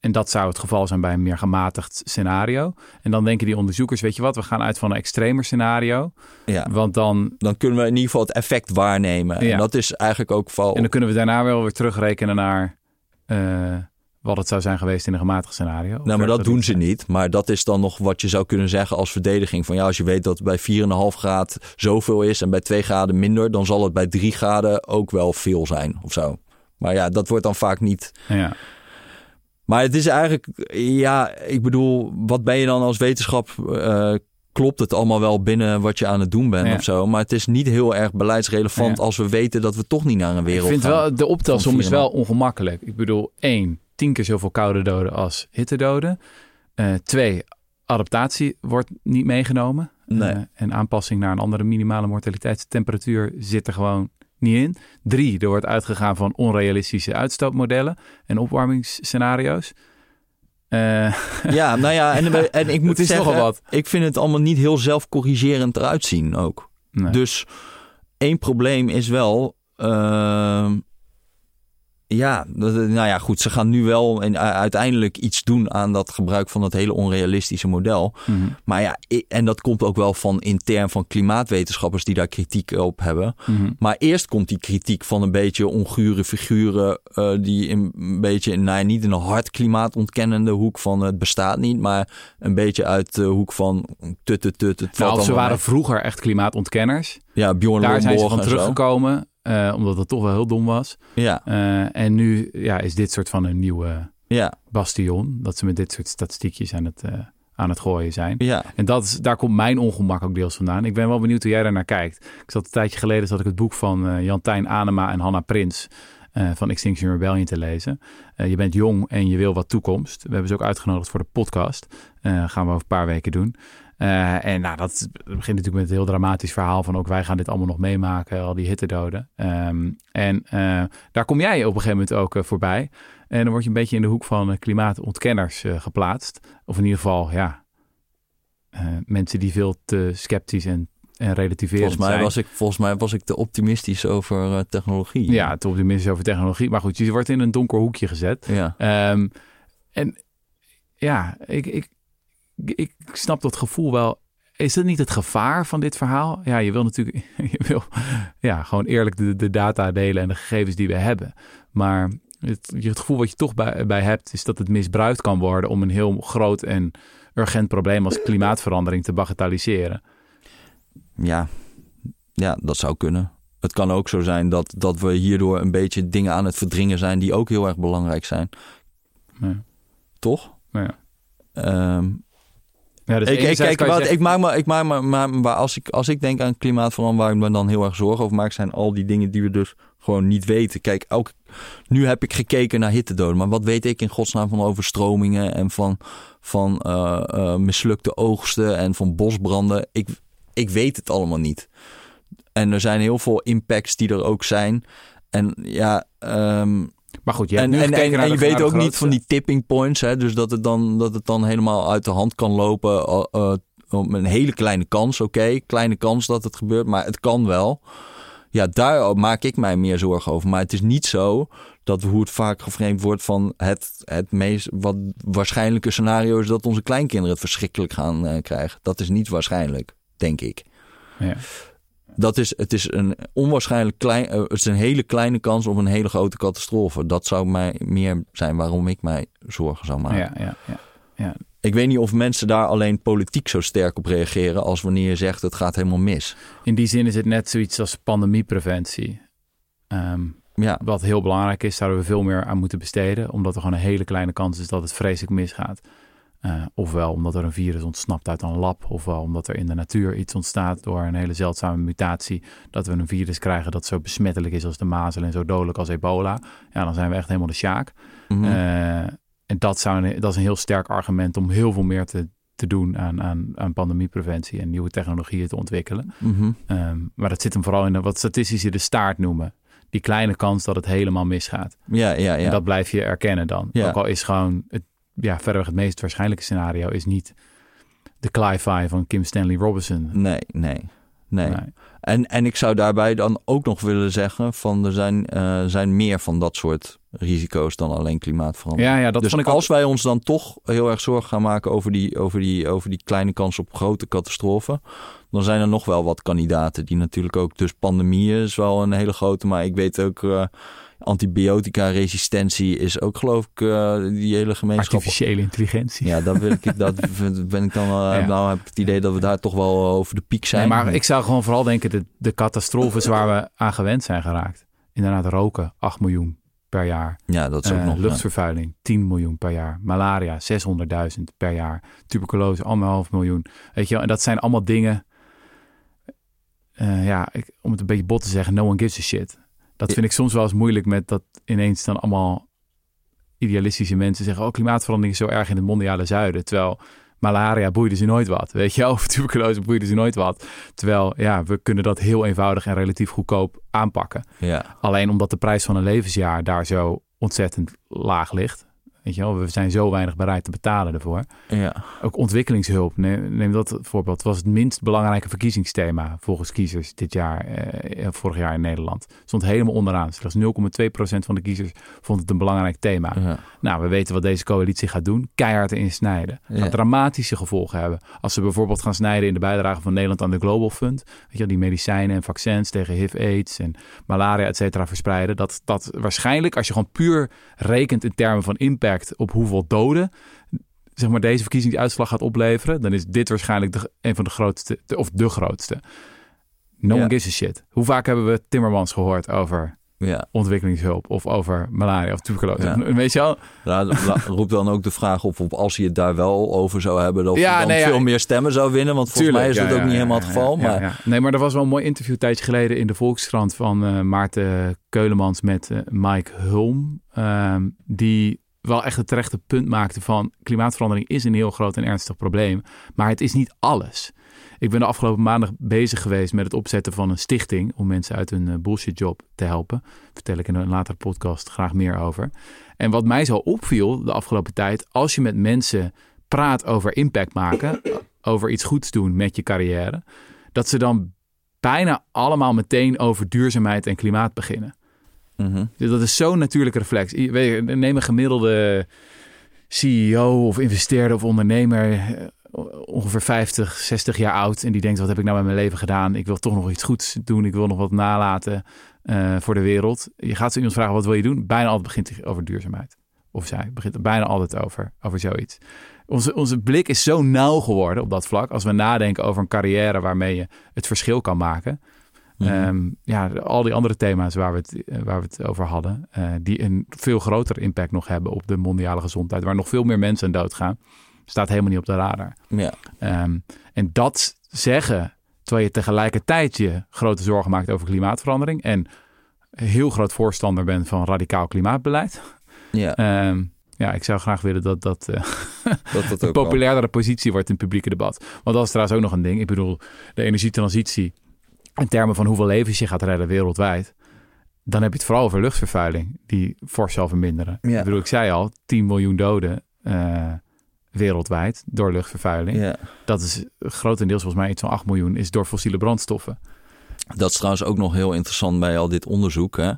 en dat zou het geval zijn bij een meer gematigd scenario. En dan denken die onderzoekers, weet je wat, we gaan uit van een extremer scenario. ja, Want dan, dan kunnen we in ieder geval het effect waarnemen. Ja. En dat is eigenlijk ook vooral... en dan kunnen we daarna wel weer terugrekenen naar eh, wat het zou zijn geweest in een gematigd scenario. Nou, maar dat doen ze niet. Maar dat is dan nog wat je zou kunnen zeggen als verdediging. Van ja, als je weet dat bij 4,5 graden zoveel is en bij 2 graden minder, dan zal het bij 3 graden ook wel veel zijn of zo. Maar ja, dat wordt dan vaak niet. Ja. Maar het is eigenlijk, ja, ik bedoel, wat ben je dan als wetenschap? eh, klopt het allemaal wel binnen wat je aan het doen bent Ja. of zo? Maar het is niet heel erg beleidsrelevant Ja. als we weten dat we toch niet naar een Ik wereld vind gaan. wel, de optelsom is wel ongemakkelijk. Ik bedoel, één, tien keer zoveel koude doden als hittedoden. Eh twee, adaptatie wordt niet meegenomen. Nee. Eh, en aanpassing naar een andere minimale mortaliteitstemperatuur zit er gewoon niet in. Drie, er wordt uitgegaan van onrealistische uitstootmodellen en opwarmingsscenario's. Eh, Ja, nou ja, en, en ik moet Het zeggen, wat. ik vind het allemaal niet heel zelfcorrigerend eruit zien ook. nee. Dus één probleem is wel. ehm, ja, nou ja, goed. Ze gaan nu wel en uiteindelijk iets doen aan dat gebruik van dat hele onrealistische model. Mhm. Maar ja, en dat komt ook wel van intern van klimaatwetenschappers die daar kritiek op hebben. Mhm. Maar eerst komt die kritiek van een beetje ongure figuren uh, die een beetje, nou niet in een hard klimaatontkennende hoek van het bestaat niet, maar een beetje uit de hoek van tut tut tut. Het nou, ze waren vroeger echt klimaatontkenners. Ja, Bjorn Daar zijn ze van teruggekomen. Uh, omdat het toch wel heel dom was. Ja. Uh, en nu ja, is dit soort van een nieuwe ja. bastion. Dat ze met dit soort statistiekjes aan het, uh, aan het gooien zijn. Ja. En dat is, daar komt mijn ongemak ook deels vandaan. Ik ben wel benieuwd hoe jij daar naar kijkt. Ik zat een tijdje geleden zat ik het boek van Jantijn Anema en Hanna Prins... van Extinction Rebellion te lezen. je bent jong en je wil wat toekomst. We hebben ze ook uitgenodigd voor de podcast. gaan we over een paar weken doen. Uh, en nou, dat begint natuurlijk met een heel dramatisch verhaal van ook wij gaan dit allemaal nog meemaken, al die hittedoden. Um, en uh, daar kom jij op een gegeven moment ook uh, voorbij. En dan word je een beetje in de hoek van klimaatontkenners geplaatst. Of in ieder geval, ja, mensen die veel te sceptisch en, en relativerend volgens mij zijn. Was ik, volgens mij was ik te optimistisch over technologie. Ja, te optimistisch over technologie. Maar goed, je wordt in een donker hoekje gezet. Ja. Um, en ja, ik, ik, ik snap dat gevoel wel. Is dat niet het gevaar van dit verhaal? Ja, je wil natuurlijk je wil, ja, gewoon eerlijk de, de data delen en de gegevens die we hebben. Maar het, het gevoel wat je toch bij, bij hebt, is dat het misbruikt kan worden om een heel groot en urgent probleem als klimaatverandering te bagatelliseren. Ja, ja dat zou kunnen. Het kan ook zo zijn dat, dat we hierdoor een beetje dingen aan het verdringen zijn die ook heel erg belangrijk zijn. Toch? Ja. Um, ja, dus ik, ik, kijk, wat, ik maak me, ik maak me, maar, maar als, ik, als ik denk aan klimaatverandering, waar ik me dan heel erg zorgen over maak, zijn al die dingen die we dus gewoon niet weten. Kijk, ook, nu heb ik gekeken naar hittedoden, maar wat weet ik in godsnaam van overstromingen en van, van uh, uh, mislukte oogsten en van bosbranden? Ik, ik weet het allemaal niet. En er zijn heel veel impacts die er ook zijn. En ja, um, maar goed, je en, en, en, en je weet ook niet van die tipping points. Hè, dus dat het, dan, dat het dan helemaal uit de hand kan lopen. Uh, uh, een hele kleine kans, oké. Kleine kans dat het gebeurt, maar het kan wel. Ja, daar maak ik mij meer zorgen over. Maar het is niet zo dat hoe het vaak geframed wordt van het, het meest wat waarschijnlijke scenario is dat onze kleinkinderen het verschrikkelijk gaan uh, krijgen. Dat is niet waarschijnlijk, denk ik. Ja dat is, het is een onwaarschijnlijk klein, uh, het is een hele kleine kans op een hele grote catastrofe. Dat zou mij meer zijn waarom ik mij zorgen zou maken. Ja, ja, ja, ja. Ik weet niet of mensen daar alleen politiek zo sterk op reageren als wanneer je zegt het gaat helemaal mis. In die zin is het net zoiets als pandemiepreventie. Um, ja. Wat heel belangrijk is, zouden we veel meer aan moeten besteden. Omdat er gewoon een hele kleine kans is dat het vreselijk misgaat. Uh, ofwel omdat er een virus ontsnapt uit een lab, ofwel omdat er in de natuur iets ontstaat door een hele zeldzame mutatie, dat we een virus krijgen dat zo besmettelijk is als de mazel en zo dodelijk als ebola. Ja, dan zijn we echt helemaal de sjaak. Mm -hmm. uh, en dat, zou een, dat is een heel sterk argument om heel veel meer te, te doen aan, aan, aan pandemiepreventie en nieuwe technologieën te ontwikkelen. Mm -hmm. um, maar dat zit hem vooral in de, wat statistici de staart noemen. Die kleine kans dat het helemaal misgaat. Ja, ja, ja. En dat blijf je erkennen dan. Ja. Ook al is gewoon het ja, verreweg het meest waarschijnlijke scenario is niet de Cly-Fi van Kim Stanley Robinson. Nee, nee, nee. nee. En, en ik zou daarbij dan ook nog willen zeggen van er zijn, uh, zijn meer van dat soort risico's dan alleen klimaatverandering. Ja, ja, dat dus vond ik als wij ons dan toch heel erg zorgen gaan maken over die, over die, over die kleine kans op grote catastrofen, dan zijn er nog wel wat kandidaten die natuurlijk ook, dus pandemieën is wel een hele grote, maar ik weet ook... Uh, antibiotica-resistentie is ook geloof ik uh, die hele gemeenschap. Artificiële intelligentie. Ja, dat, wil ik, dat ben ik dan. Uh, ja. Nou heb ik het idee dat we daar toch wel over de piek zijn. Nee, maar ik zou gewoon vooral denken de, de catastrofes waar we aan gewend zijn geraakt. Inderdaad, roken, 8 miljoen per jaar. Ja, dat is ook uh, nog. Luchtvervuiling, ja. 10 miljoen per jaar. Malaria, 600.000 per jaar. Tuberculose, anderhalf miljoen. Weet je wel, en dat zijn allemaal dingen. Uh, ja, ik, om het een beetje bot te zeggen, no one gives a shit. Dat vind ik soms wel eens moeilijk met dat ineens dan allemaal idealistische mensen zeggen: Oh, klimaatverandering is zo erg in het mondiale zuiden. Terwijl malaria boeide ze nooit wat. Weet je, of tuberculose boeide ze nooit wat. Terwijl, ja, we kunnen dat heel eenvoudig en relatief goedkoop aanpakken. Ja. Alleen omdat de prijs van een levensjaar daar zo ontzettend laag ligt. Weet je wel, we zijn zo weinig bereid te betalen ervoor. Ja. Ook ontwikkelingshulp, neem, neem dat voorbeeld, was het minst belangrijke verkiezingsthema volgens kiezers dit jaar, eh, vorig jaar in Nederland. Stond helemaal onderaan. Slechts 0,2% van de kiezers vond het een belangrijk thema. Ja. Nou, we weten wat deze coalitie gaat doen. Keihard erin snijden. Ja. Dramatische gevolgen hebben. Als ze bijvoorbeeld gaan snijden in de bijdrage van Nederland aan de Global Fund. Weet je wel, die medicijnen en vaccins tegen HIV, AIDS en malaria, et cetera, verspreiden. Dat, dat waarschijnlijk, als je gewoon puur rekent in termen van impact op hoeveel doden zeg maar, deze verkiezingsuitslag gaat opleveren, dan is dit waarschijnlijk de, een van de grootste, de- of de grootste. No Ja. one gives a shit. Hoe vaak hebben we Timmermans gehoord over Ja. ontwikkelingshulp of over malaria of tuberculose? Ja. Weet je wel? Roept dan ook de vraag op, op als hij het daar wel over zou hebben, of Ja, hij dan nee, veel meer stemmen zou winnen. Want volgens mij is dat ook niet helemaal het geval. maar. Nee, maar er was wel een mooi interview een tijdje geleden in de Volkskrant van eh, Maarten Keulemans met eh, Mike Hulm. ehm, die wel echt het terechte punt maakte van klimaatverandering is een heel groot en ernstig probleem. Maar het is niet alles. Ik ben de afgelopen maandag bezig geweest met het opzetten van een stichting om mensen uit hun eh, bullshitjob te helpen. Vertel ik in een latere podcast graag meer over. En wat mij zo opviel de afgelopen tijd, als je met mensen praat over impact maken, over iets goeds doen met je carrière, dat ze dan bijna allemaal meteen over duurzaamheid en klimaat beginnen. Dus dat is zo'n natuurlijke reflex. Neem een gemiddelde CEO of investeerder of ondernemer, eh, ongeveer 50, 60 jaar oud. En die denkt, wat heb ik nou met mijn leven gedaan? Ik wil toch nog iets goeds doen. Ik wil nog wat nalaten eh, voor de wereld. Je gaat zo iemand vragen, wat wil je doen? Bijna altijd begint hij over duurzaamheid. Of zij begint bijna altijd over, over zoiets. Onze, onze blik is zo nauw geworden op dat vlak. Als we nadenken over een carrière waarmee je het verschil kan maken. Mhm. Ehm, ja, al die andere thema's waar we het, eh, waar we het over hadden, eh, die een veel grotere impact nog hebben op de mondiale gezondheid, waar nog veel meer mensen aan doodgaan, staat helemaal niet op de radar. ja. Ehm, en dat zeggen, terwijl je tegelijkertijd je grote zorgen maakt over klimaatverandering en heel groot voorstander bent van radicaal klimaatbeleid. Ja, Ehm, ja, ik zou graag willen dat dat eh, dat dat een populairdere positie wordt in het publieke debat. Want dat is trouwens ook nog een ding. Ik bedoel, de energietransitie in termen van hoeveel levens je gaat redden wereldwijd. Dan heb je het vooral over luchtvervuiling, die fors zal verminderen. Ja. Ik bedoel, ik zei al, 10 miljoen doden eh, wereldwijd door luchtvervuiling. Ja. Dat is grotendeels, volgens mij iets van 8 miljoen, is door fossiele brandstoffen. Dat is trouwens ook nog heel interessant bij al dit onderzoek. Hè?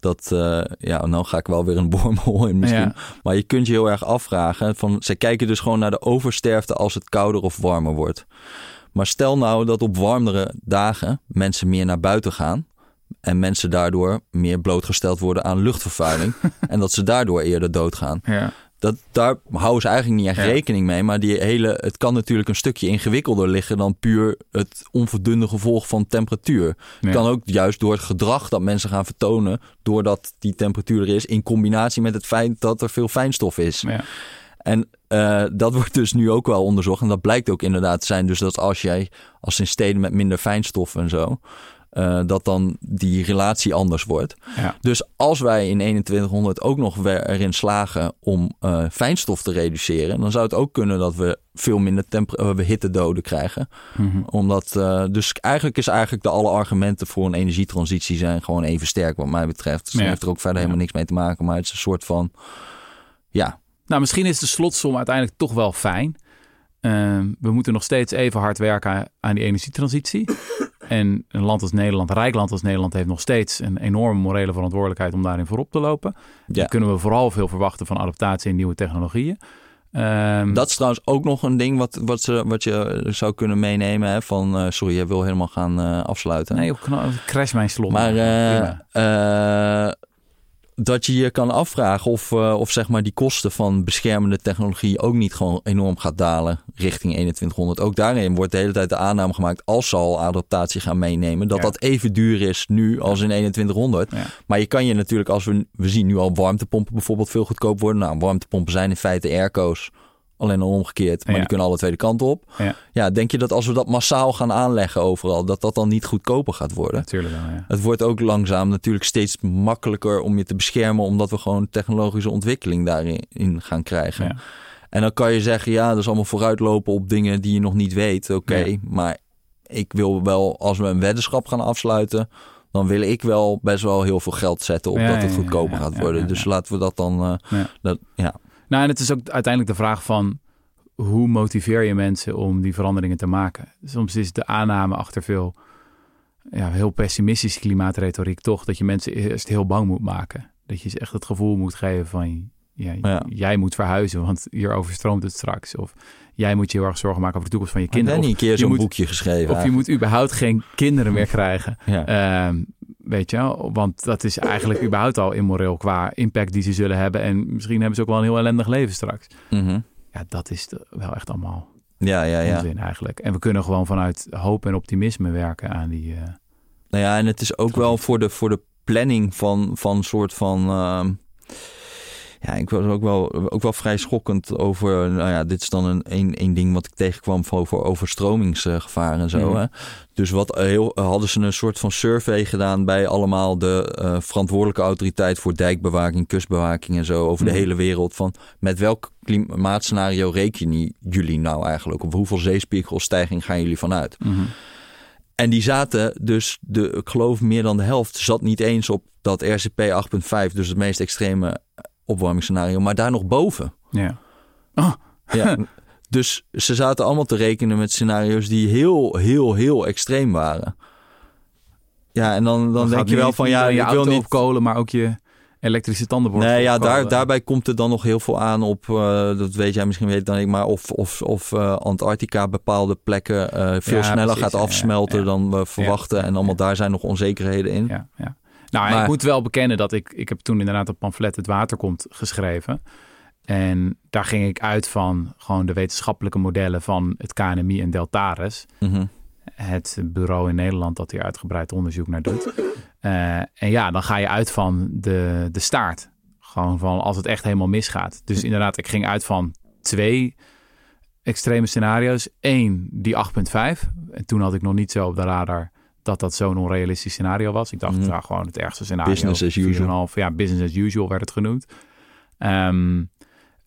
Dat, eh, ja, nou ga ik wel weer een wormhole in misschien. Ja. Maar je kunt je heel erg afvragen. Van, ze kijken dus gewoon naar de oversterfte als het kouder of warmer wordt. Maar stel nou dat op warmere dagen mensen meer naar buiten gaan. En mensen daardoor meer blootgesteld worden aan luchtvervuiling. en dat ze daardoor eerder doodgaan. Ja. Dat, daar houden ze eigenlijk niet echt Ja. rekening mee. Maar die hele, het kan natuurlijk een stukje ingewikkelder liggen dan puur het onverdunde gevolg van temperatuur. Ja. Het kan ook juist door het gedrag dat mensen gaan vertonen, doordat die temperatuur er is, in combinatie met het feit dat er veel fijnstof is. Ja. En eh, dat wordt dus nu ook wel onderzocht. En dat blijkt ook inderdaad te zijn. Dus dat als jij, als in steden met minder fijnstof en zo, eh, dat dan die relatie anders wordt. Ja. Dus als wij in 2100 ook nog weer erin slagen om eh, fijnstof te reduceren, dan zou het ook kunnen dat we veel minder we hittedoden krijgen. Mhm. Omdat, dus eigenlijk is eigenlijk de alle argumenten voor een energietransitie zijn gewoon even sterk wat mij betreft. Dus Ja. heeft er ook verder helemaal niks mee te maken. Maar het is een soort van, ja, Nou, misschien is de slotsom uiteindelijk toch wel fijn. Ehm, we moeten nog steeds even hard werken aan die energietransitie. En een land als Nederland, een rijk land als Nederland, heeft nog steeds een enorme morele verantwoordelijkheid om daarin voorop te lopen. Ja. Dan kunnen we vooral veel verwachten van adaptatie en nieuwe technologieën. Ehm, Dat is trouwens ook nog een ding wat, wat, ze, wat je zou kunnen meenemen. Hè, van, eh, sorry, jij wil helemaal gaan eh, afsluiten. Nee, kna- crash mijn slot. maar Prima. Dat je je kan afvragen of, eh, of zeg maar die kosten van beschermende technologie ook niet gewoon enorm gaat dalen richting 2100. Ook daarin wordt de hele tijd de aanname gemaakt als ze al adaptatie gaan meenemen, dat Ja. dat even duur is nu als in 2100. Ja. Maar je kan je natuurlijk, als we, we zien nu al warmtepompen bijvoorbeeld veel goedkoop worden. Nou, warmtepompen zijn in feite airco's. Alleen dan omgekeerd, maar Ja. die kunnen alle twee de kanten op. Ja. ja, denk je dat als we dat massaal gaan aanleggen overal, dat dat dan niet goedkoper gaat worden? Natuurlijk wel, ja. Het wordt ook langzaam natuurlijk steeds makkelijker om je te beschermen, omdat we gewoon technologische ontwikkeling daarin in gaan krijgen. En dan kan je zeggen, ja, dat is allemaal vooruitlopen op dingen die je nog niet weet. Oké, maar ik wil wel, als we een weddenschap gaan afsluiten, dan wil ik wel best wel heel veel geld zetten op dat het goedkoper gaat worden. dus laten we dat dan, eh, dat, ja. Nou, en het is ook uiteindelijk de vraag van hoe motiveer je mensen om die veranderingen te maken? Soms is de aanname achter veel ja, heel pessimistische klimaatretoriek toch dat je mensen eerst heel bang moet maken. Dat je ze echt het gevoel moet geven van ja, Ja. jij moet verhuizen, want hier overstroomt het straks. Of jij moet je heel erg zorgen maken over de toekomst van je Ik heb kinderen. niet Of, een keer zo'n boekje geschreven. of je moet überhaupt geen kinderen meer krijgen. Ja. Ehm, weet je? Want dat is eigenlijk überhaupt al immoreel qua impact die ze zullen hebben. En misschien hebben ze ook wel een heel ellendig leven straks. Mhm. Ja, dat is wel echt allemaal ja, ja, ja. onzin eigenlijk. En we kunnen gewoon vanuit hoop en optimisme werken aan die... eh, Nou ja, en het is ook wel voor de, voor de planning van, van een soort van. ehm, ja, ik was ook wel, ook wel vrij schokkend over. Nou ja, dit is dan een, een, een ding wat ik tegenkwam voor, voor overstromingsgevaar en zo. Mhm. Hè? Dus wat heel, hadden ze een soort van survey gedaan bij allemaal de eh, verantwoordelijke autoriteit voor dijkbewaking, kustbewaking en zo over Mhm. de hele wereld. Van met welk klimaatscenario rekenen jullie nou eigenlijk? Of hoeveel zeespiegelstijging gaan jullie vanuit? En die zaten dus, de, ik geloof meer dan de helft, zat niet eens op dat RCP 8.5, dus het meest extreme opwarmingsscenario, maar daar nog boven. Ja. Oh, Ja. dus ze zaten allemaal te rekenen met scenario's die heel, heel, heel extreem waren. Ja, en dan, dan, denk je wel van ja, je ik wil niet. op kolen, maar ook je elektrische tandenborstel. Nee, ja, daar, daarbij komt er dan nog heel veel aan op, eh, dat weet jij misschien weet dan ik, maar of, of, of eh, Antarctica bepaalde plekken eh, veel Ja, sneller precies, gaat ja, afsmelten ja. dan we verwachten. En allemaal daar zijn nog onzekerheden in. Ja, ja. Nou, Maar- ik moet wel bekennen dat ik... Ik heb toen inderdaad het pamflet Het Water Komt geschreven. En daar ging ik uit van gewoon de wetenschappelijke modellen van het KNMI en Deltares. Mhm. het bureau in Nederland dat hier uitgebreid onderzoek naar doet. Eh, en ja, dan ga je uit van de, de staart. Gewoon van als het echt helemaal misgaat. Dus inderdaad, ik ging uit van twee extreme scenario's. Eén, die 8.5. En toen had ik nog niet zo op de radar dat dat zo'n onrealistisch scenario was. Ik dacht, Mhm. nou, gewoon het ergste scenario. Business as usual. 4,5. Ja, business as usual werd het genoemd. Ehm,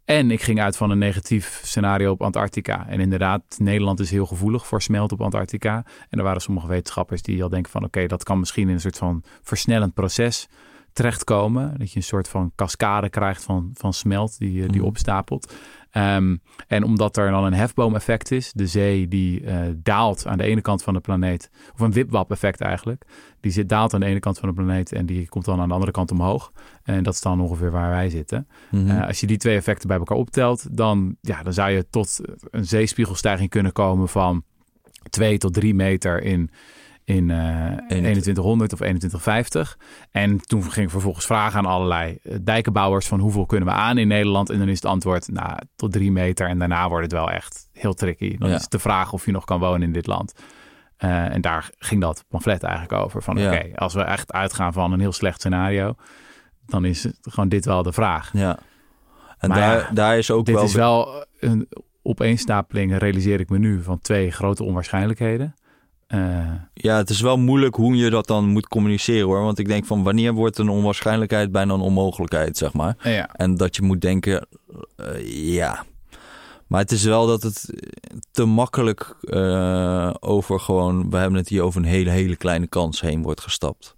en ik ging uit van een negatief scenario op Antarctica. En inderdaad, Nederland is heel gevoelig voor smelt op Antarctica. En er waren sommige wetenschappers die al denken van... oké, dat kan misschien in een soort van versnellend proces terechtkomen. Dat je een soort van cascade krijgt van, van smelt die, eh, die Mhm. opstapelt. Ehm, en omdat er dan een hefboom-effect is, de zee die eh, daalt aan de ene kant van de planeet, of een wipwap-effect eigenlijk, die zit, daalt aan de ene kant van de planeet en die komt dan aan de andere kant omhoog. En dat is dan ongeveer waar wij zitten. Mhm. Eh, als je die twee effecten bij elkaar optelt, dan, ja, dan zou je tot een zeespiegelstijging kunnen komen van 2 tot 3 meter in, in eh 2100 of 2150. En toen ging ik vervolgens vragen aan allerlei eh, dijkenbouwers van hoeveel kunnen we aan in Nederland? En dan is het antwoord, nou, tot 3 meter. En daarna wordt het wel echt heel tricky. Dan Ja. is het de vraag of je nog kan wonen in dit land. Eh, en daar ging dat pamflet eigenlijk over. Van Ja. oké, als we echt uitgaan van een heel slecht scenario, dan is het gewoon dit wel de vraag. Ja. En Maar daar, ja, daar is ook Dit wel... is wel een opeenstapeling, realiseer ik me nu, van twee grote onwaarschijnlijkheden. Eh, Ja, het is wel moeilijk hoe je dat dan moet communiceren hoor. Want ik denk van wanneer wordt een onwaarschijnlijkheid bijna een onmogelijkheid, zeg maar. ja. En dat je moet denken, eh, ja. Maar het is wel dat het te makkelijk eh, over gewoon, we hebben het hier over een hele, hele kleine kans heen wordt gestapt.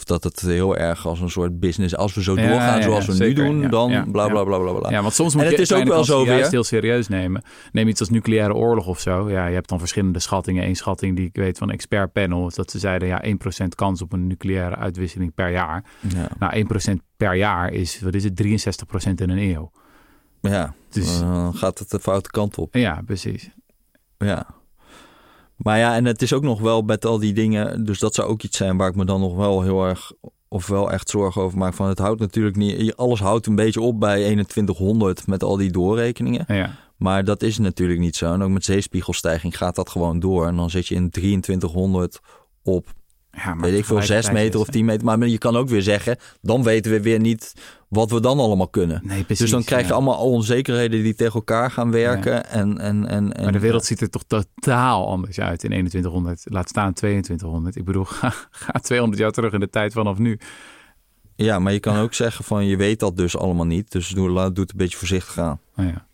Of dat het heel erg als een soort business, als we zo doorgaan ja, zoals we zeker. nu doen, dan bla bla bla bla bla. Ja, want soms moet En je het is ook wel zo weer. heel serieus nemen. Neem iets als nucleaire oorlog of zo. Ja, je hebt dan verschillende schattingen. Eén schatting die ik weet van expert panel is dat ze zeiden ja 1% kans op een nucleaire uitwisseling per jaar. Ja, Nou, 1% per jaar is wat is het 63% in een eeuw. ja. Dus dan gaat het de foute kant op. ja, precies. Ja. Maar ja, en het is ook nog wel met al die dingen. Dus dat zou ook iets zijn waar ik me dan nog wel heel erg. Of wel echt zorgen over maak. Van het houdt natuurlijk niet. Alles houdt een beetje op bij 2100 met al die doorrekeningen. Ja, Maar dat is natuurlijk niet zo. En ook met zeespiegelstijging gaat dat gewoon door. En dan zit je in 2300 op, ja maar weet ik veel, 6 tegelijkertijd meter of 10 meter. Maar je kan ook weer zeggen, dan weten we weer niet wat we dan allemaal kunnen. Nee, precies. dus dan krijg je ja. allemaal onzekerheden die tegen elkaar gaan werken. En, en, en, en, Maar de wereld ziet er toch totaal anders uit in 2100. Laat staan 2200. Ik bedoel, ga, ga 200 jaar terug in de tijd vanaf nu. Ja, maar je kan ook zeggen van je weet dat dus allemaal niet. Dus doe, laat, doe het een beetje voorzichtig gaan. Nou ja,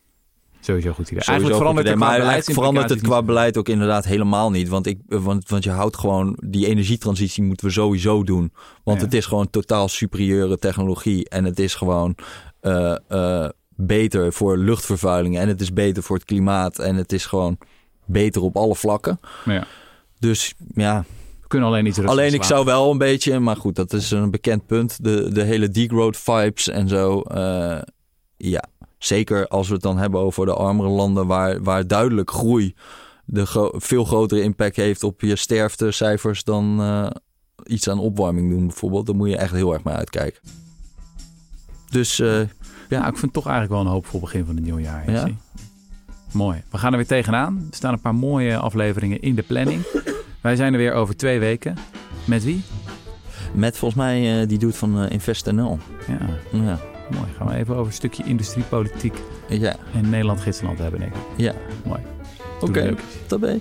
sowieso goed idee. Sowieso Eigenlijk verandert het maar eigenlijk verandert het qua beleid ook inderdaad helemaal niet. Want, ik, want, want je houdt gewoon die energietransitie moeten we sowieso doen. Want Ja. het is gewoon totaal superieure technologie. En het is gewoon eh, eh, beter voor luchtvervuiling en het is beter voor het klimaat en het is gewoon beter op alle vlakken. Ja. Dus ja, We kunnen alleen niet alleen ik zou wel een beetje, maar goed, dat is een bekend punt. De, de hele degrowth vibes en zo. eh, ja, zeker als we het dan hebben over de armere landen waar, waar duidelijk groei de gro- veel grotere impact heeft op je sterftecijfers dan eh, iets aan opwarming doen bijvoorbeeld. Daar moet je echt heel erg mee uitkijken. Dus eh, Ja, ik vind het toch eigenlijk wel een hoopvol begin van het nieuwe jaar. Ja. Mooi. We gaan er weer tegenaan. Er staan een paar mooie afleveringen in de planning. Wij zijn er weer over twee weken. Met wie? met volgens mij eh, die doet van InvestNL. Ja, Ja, mooi. Gaan we even over een stukje industriepolitiek ja, en Nederland-Gidsland hebben, denk ik. ja. Mooi. Oké, Doei, tabé.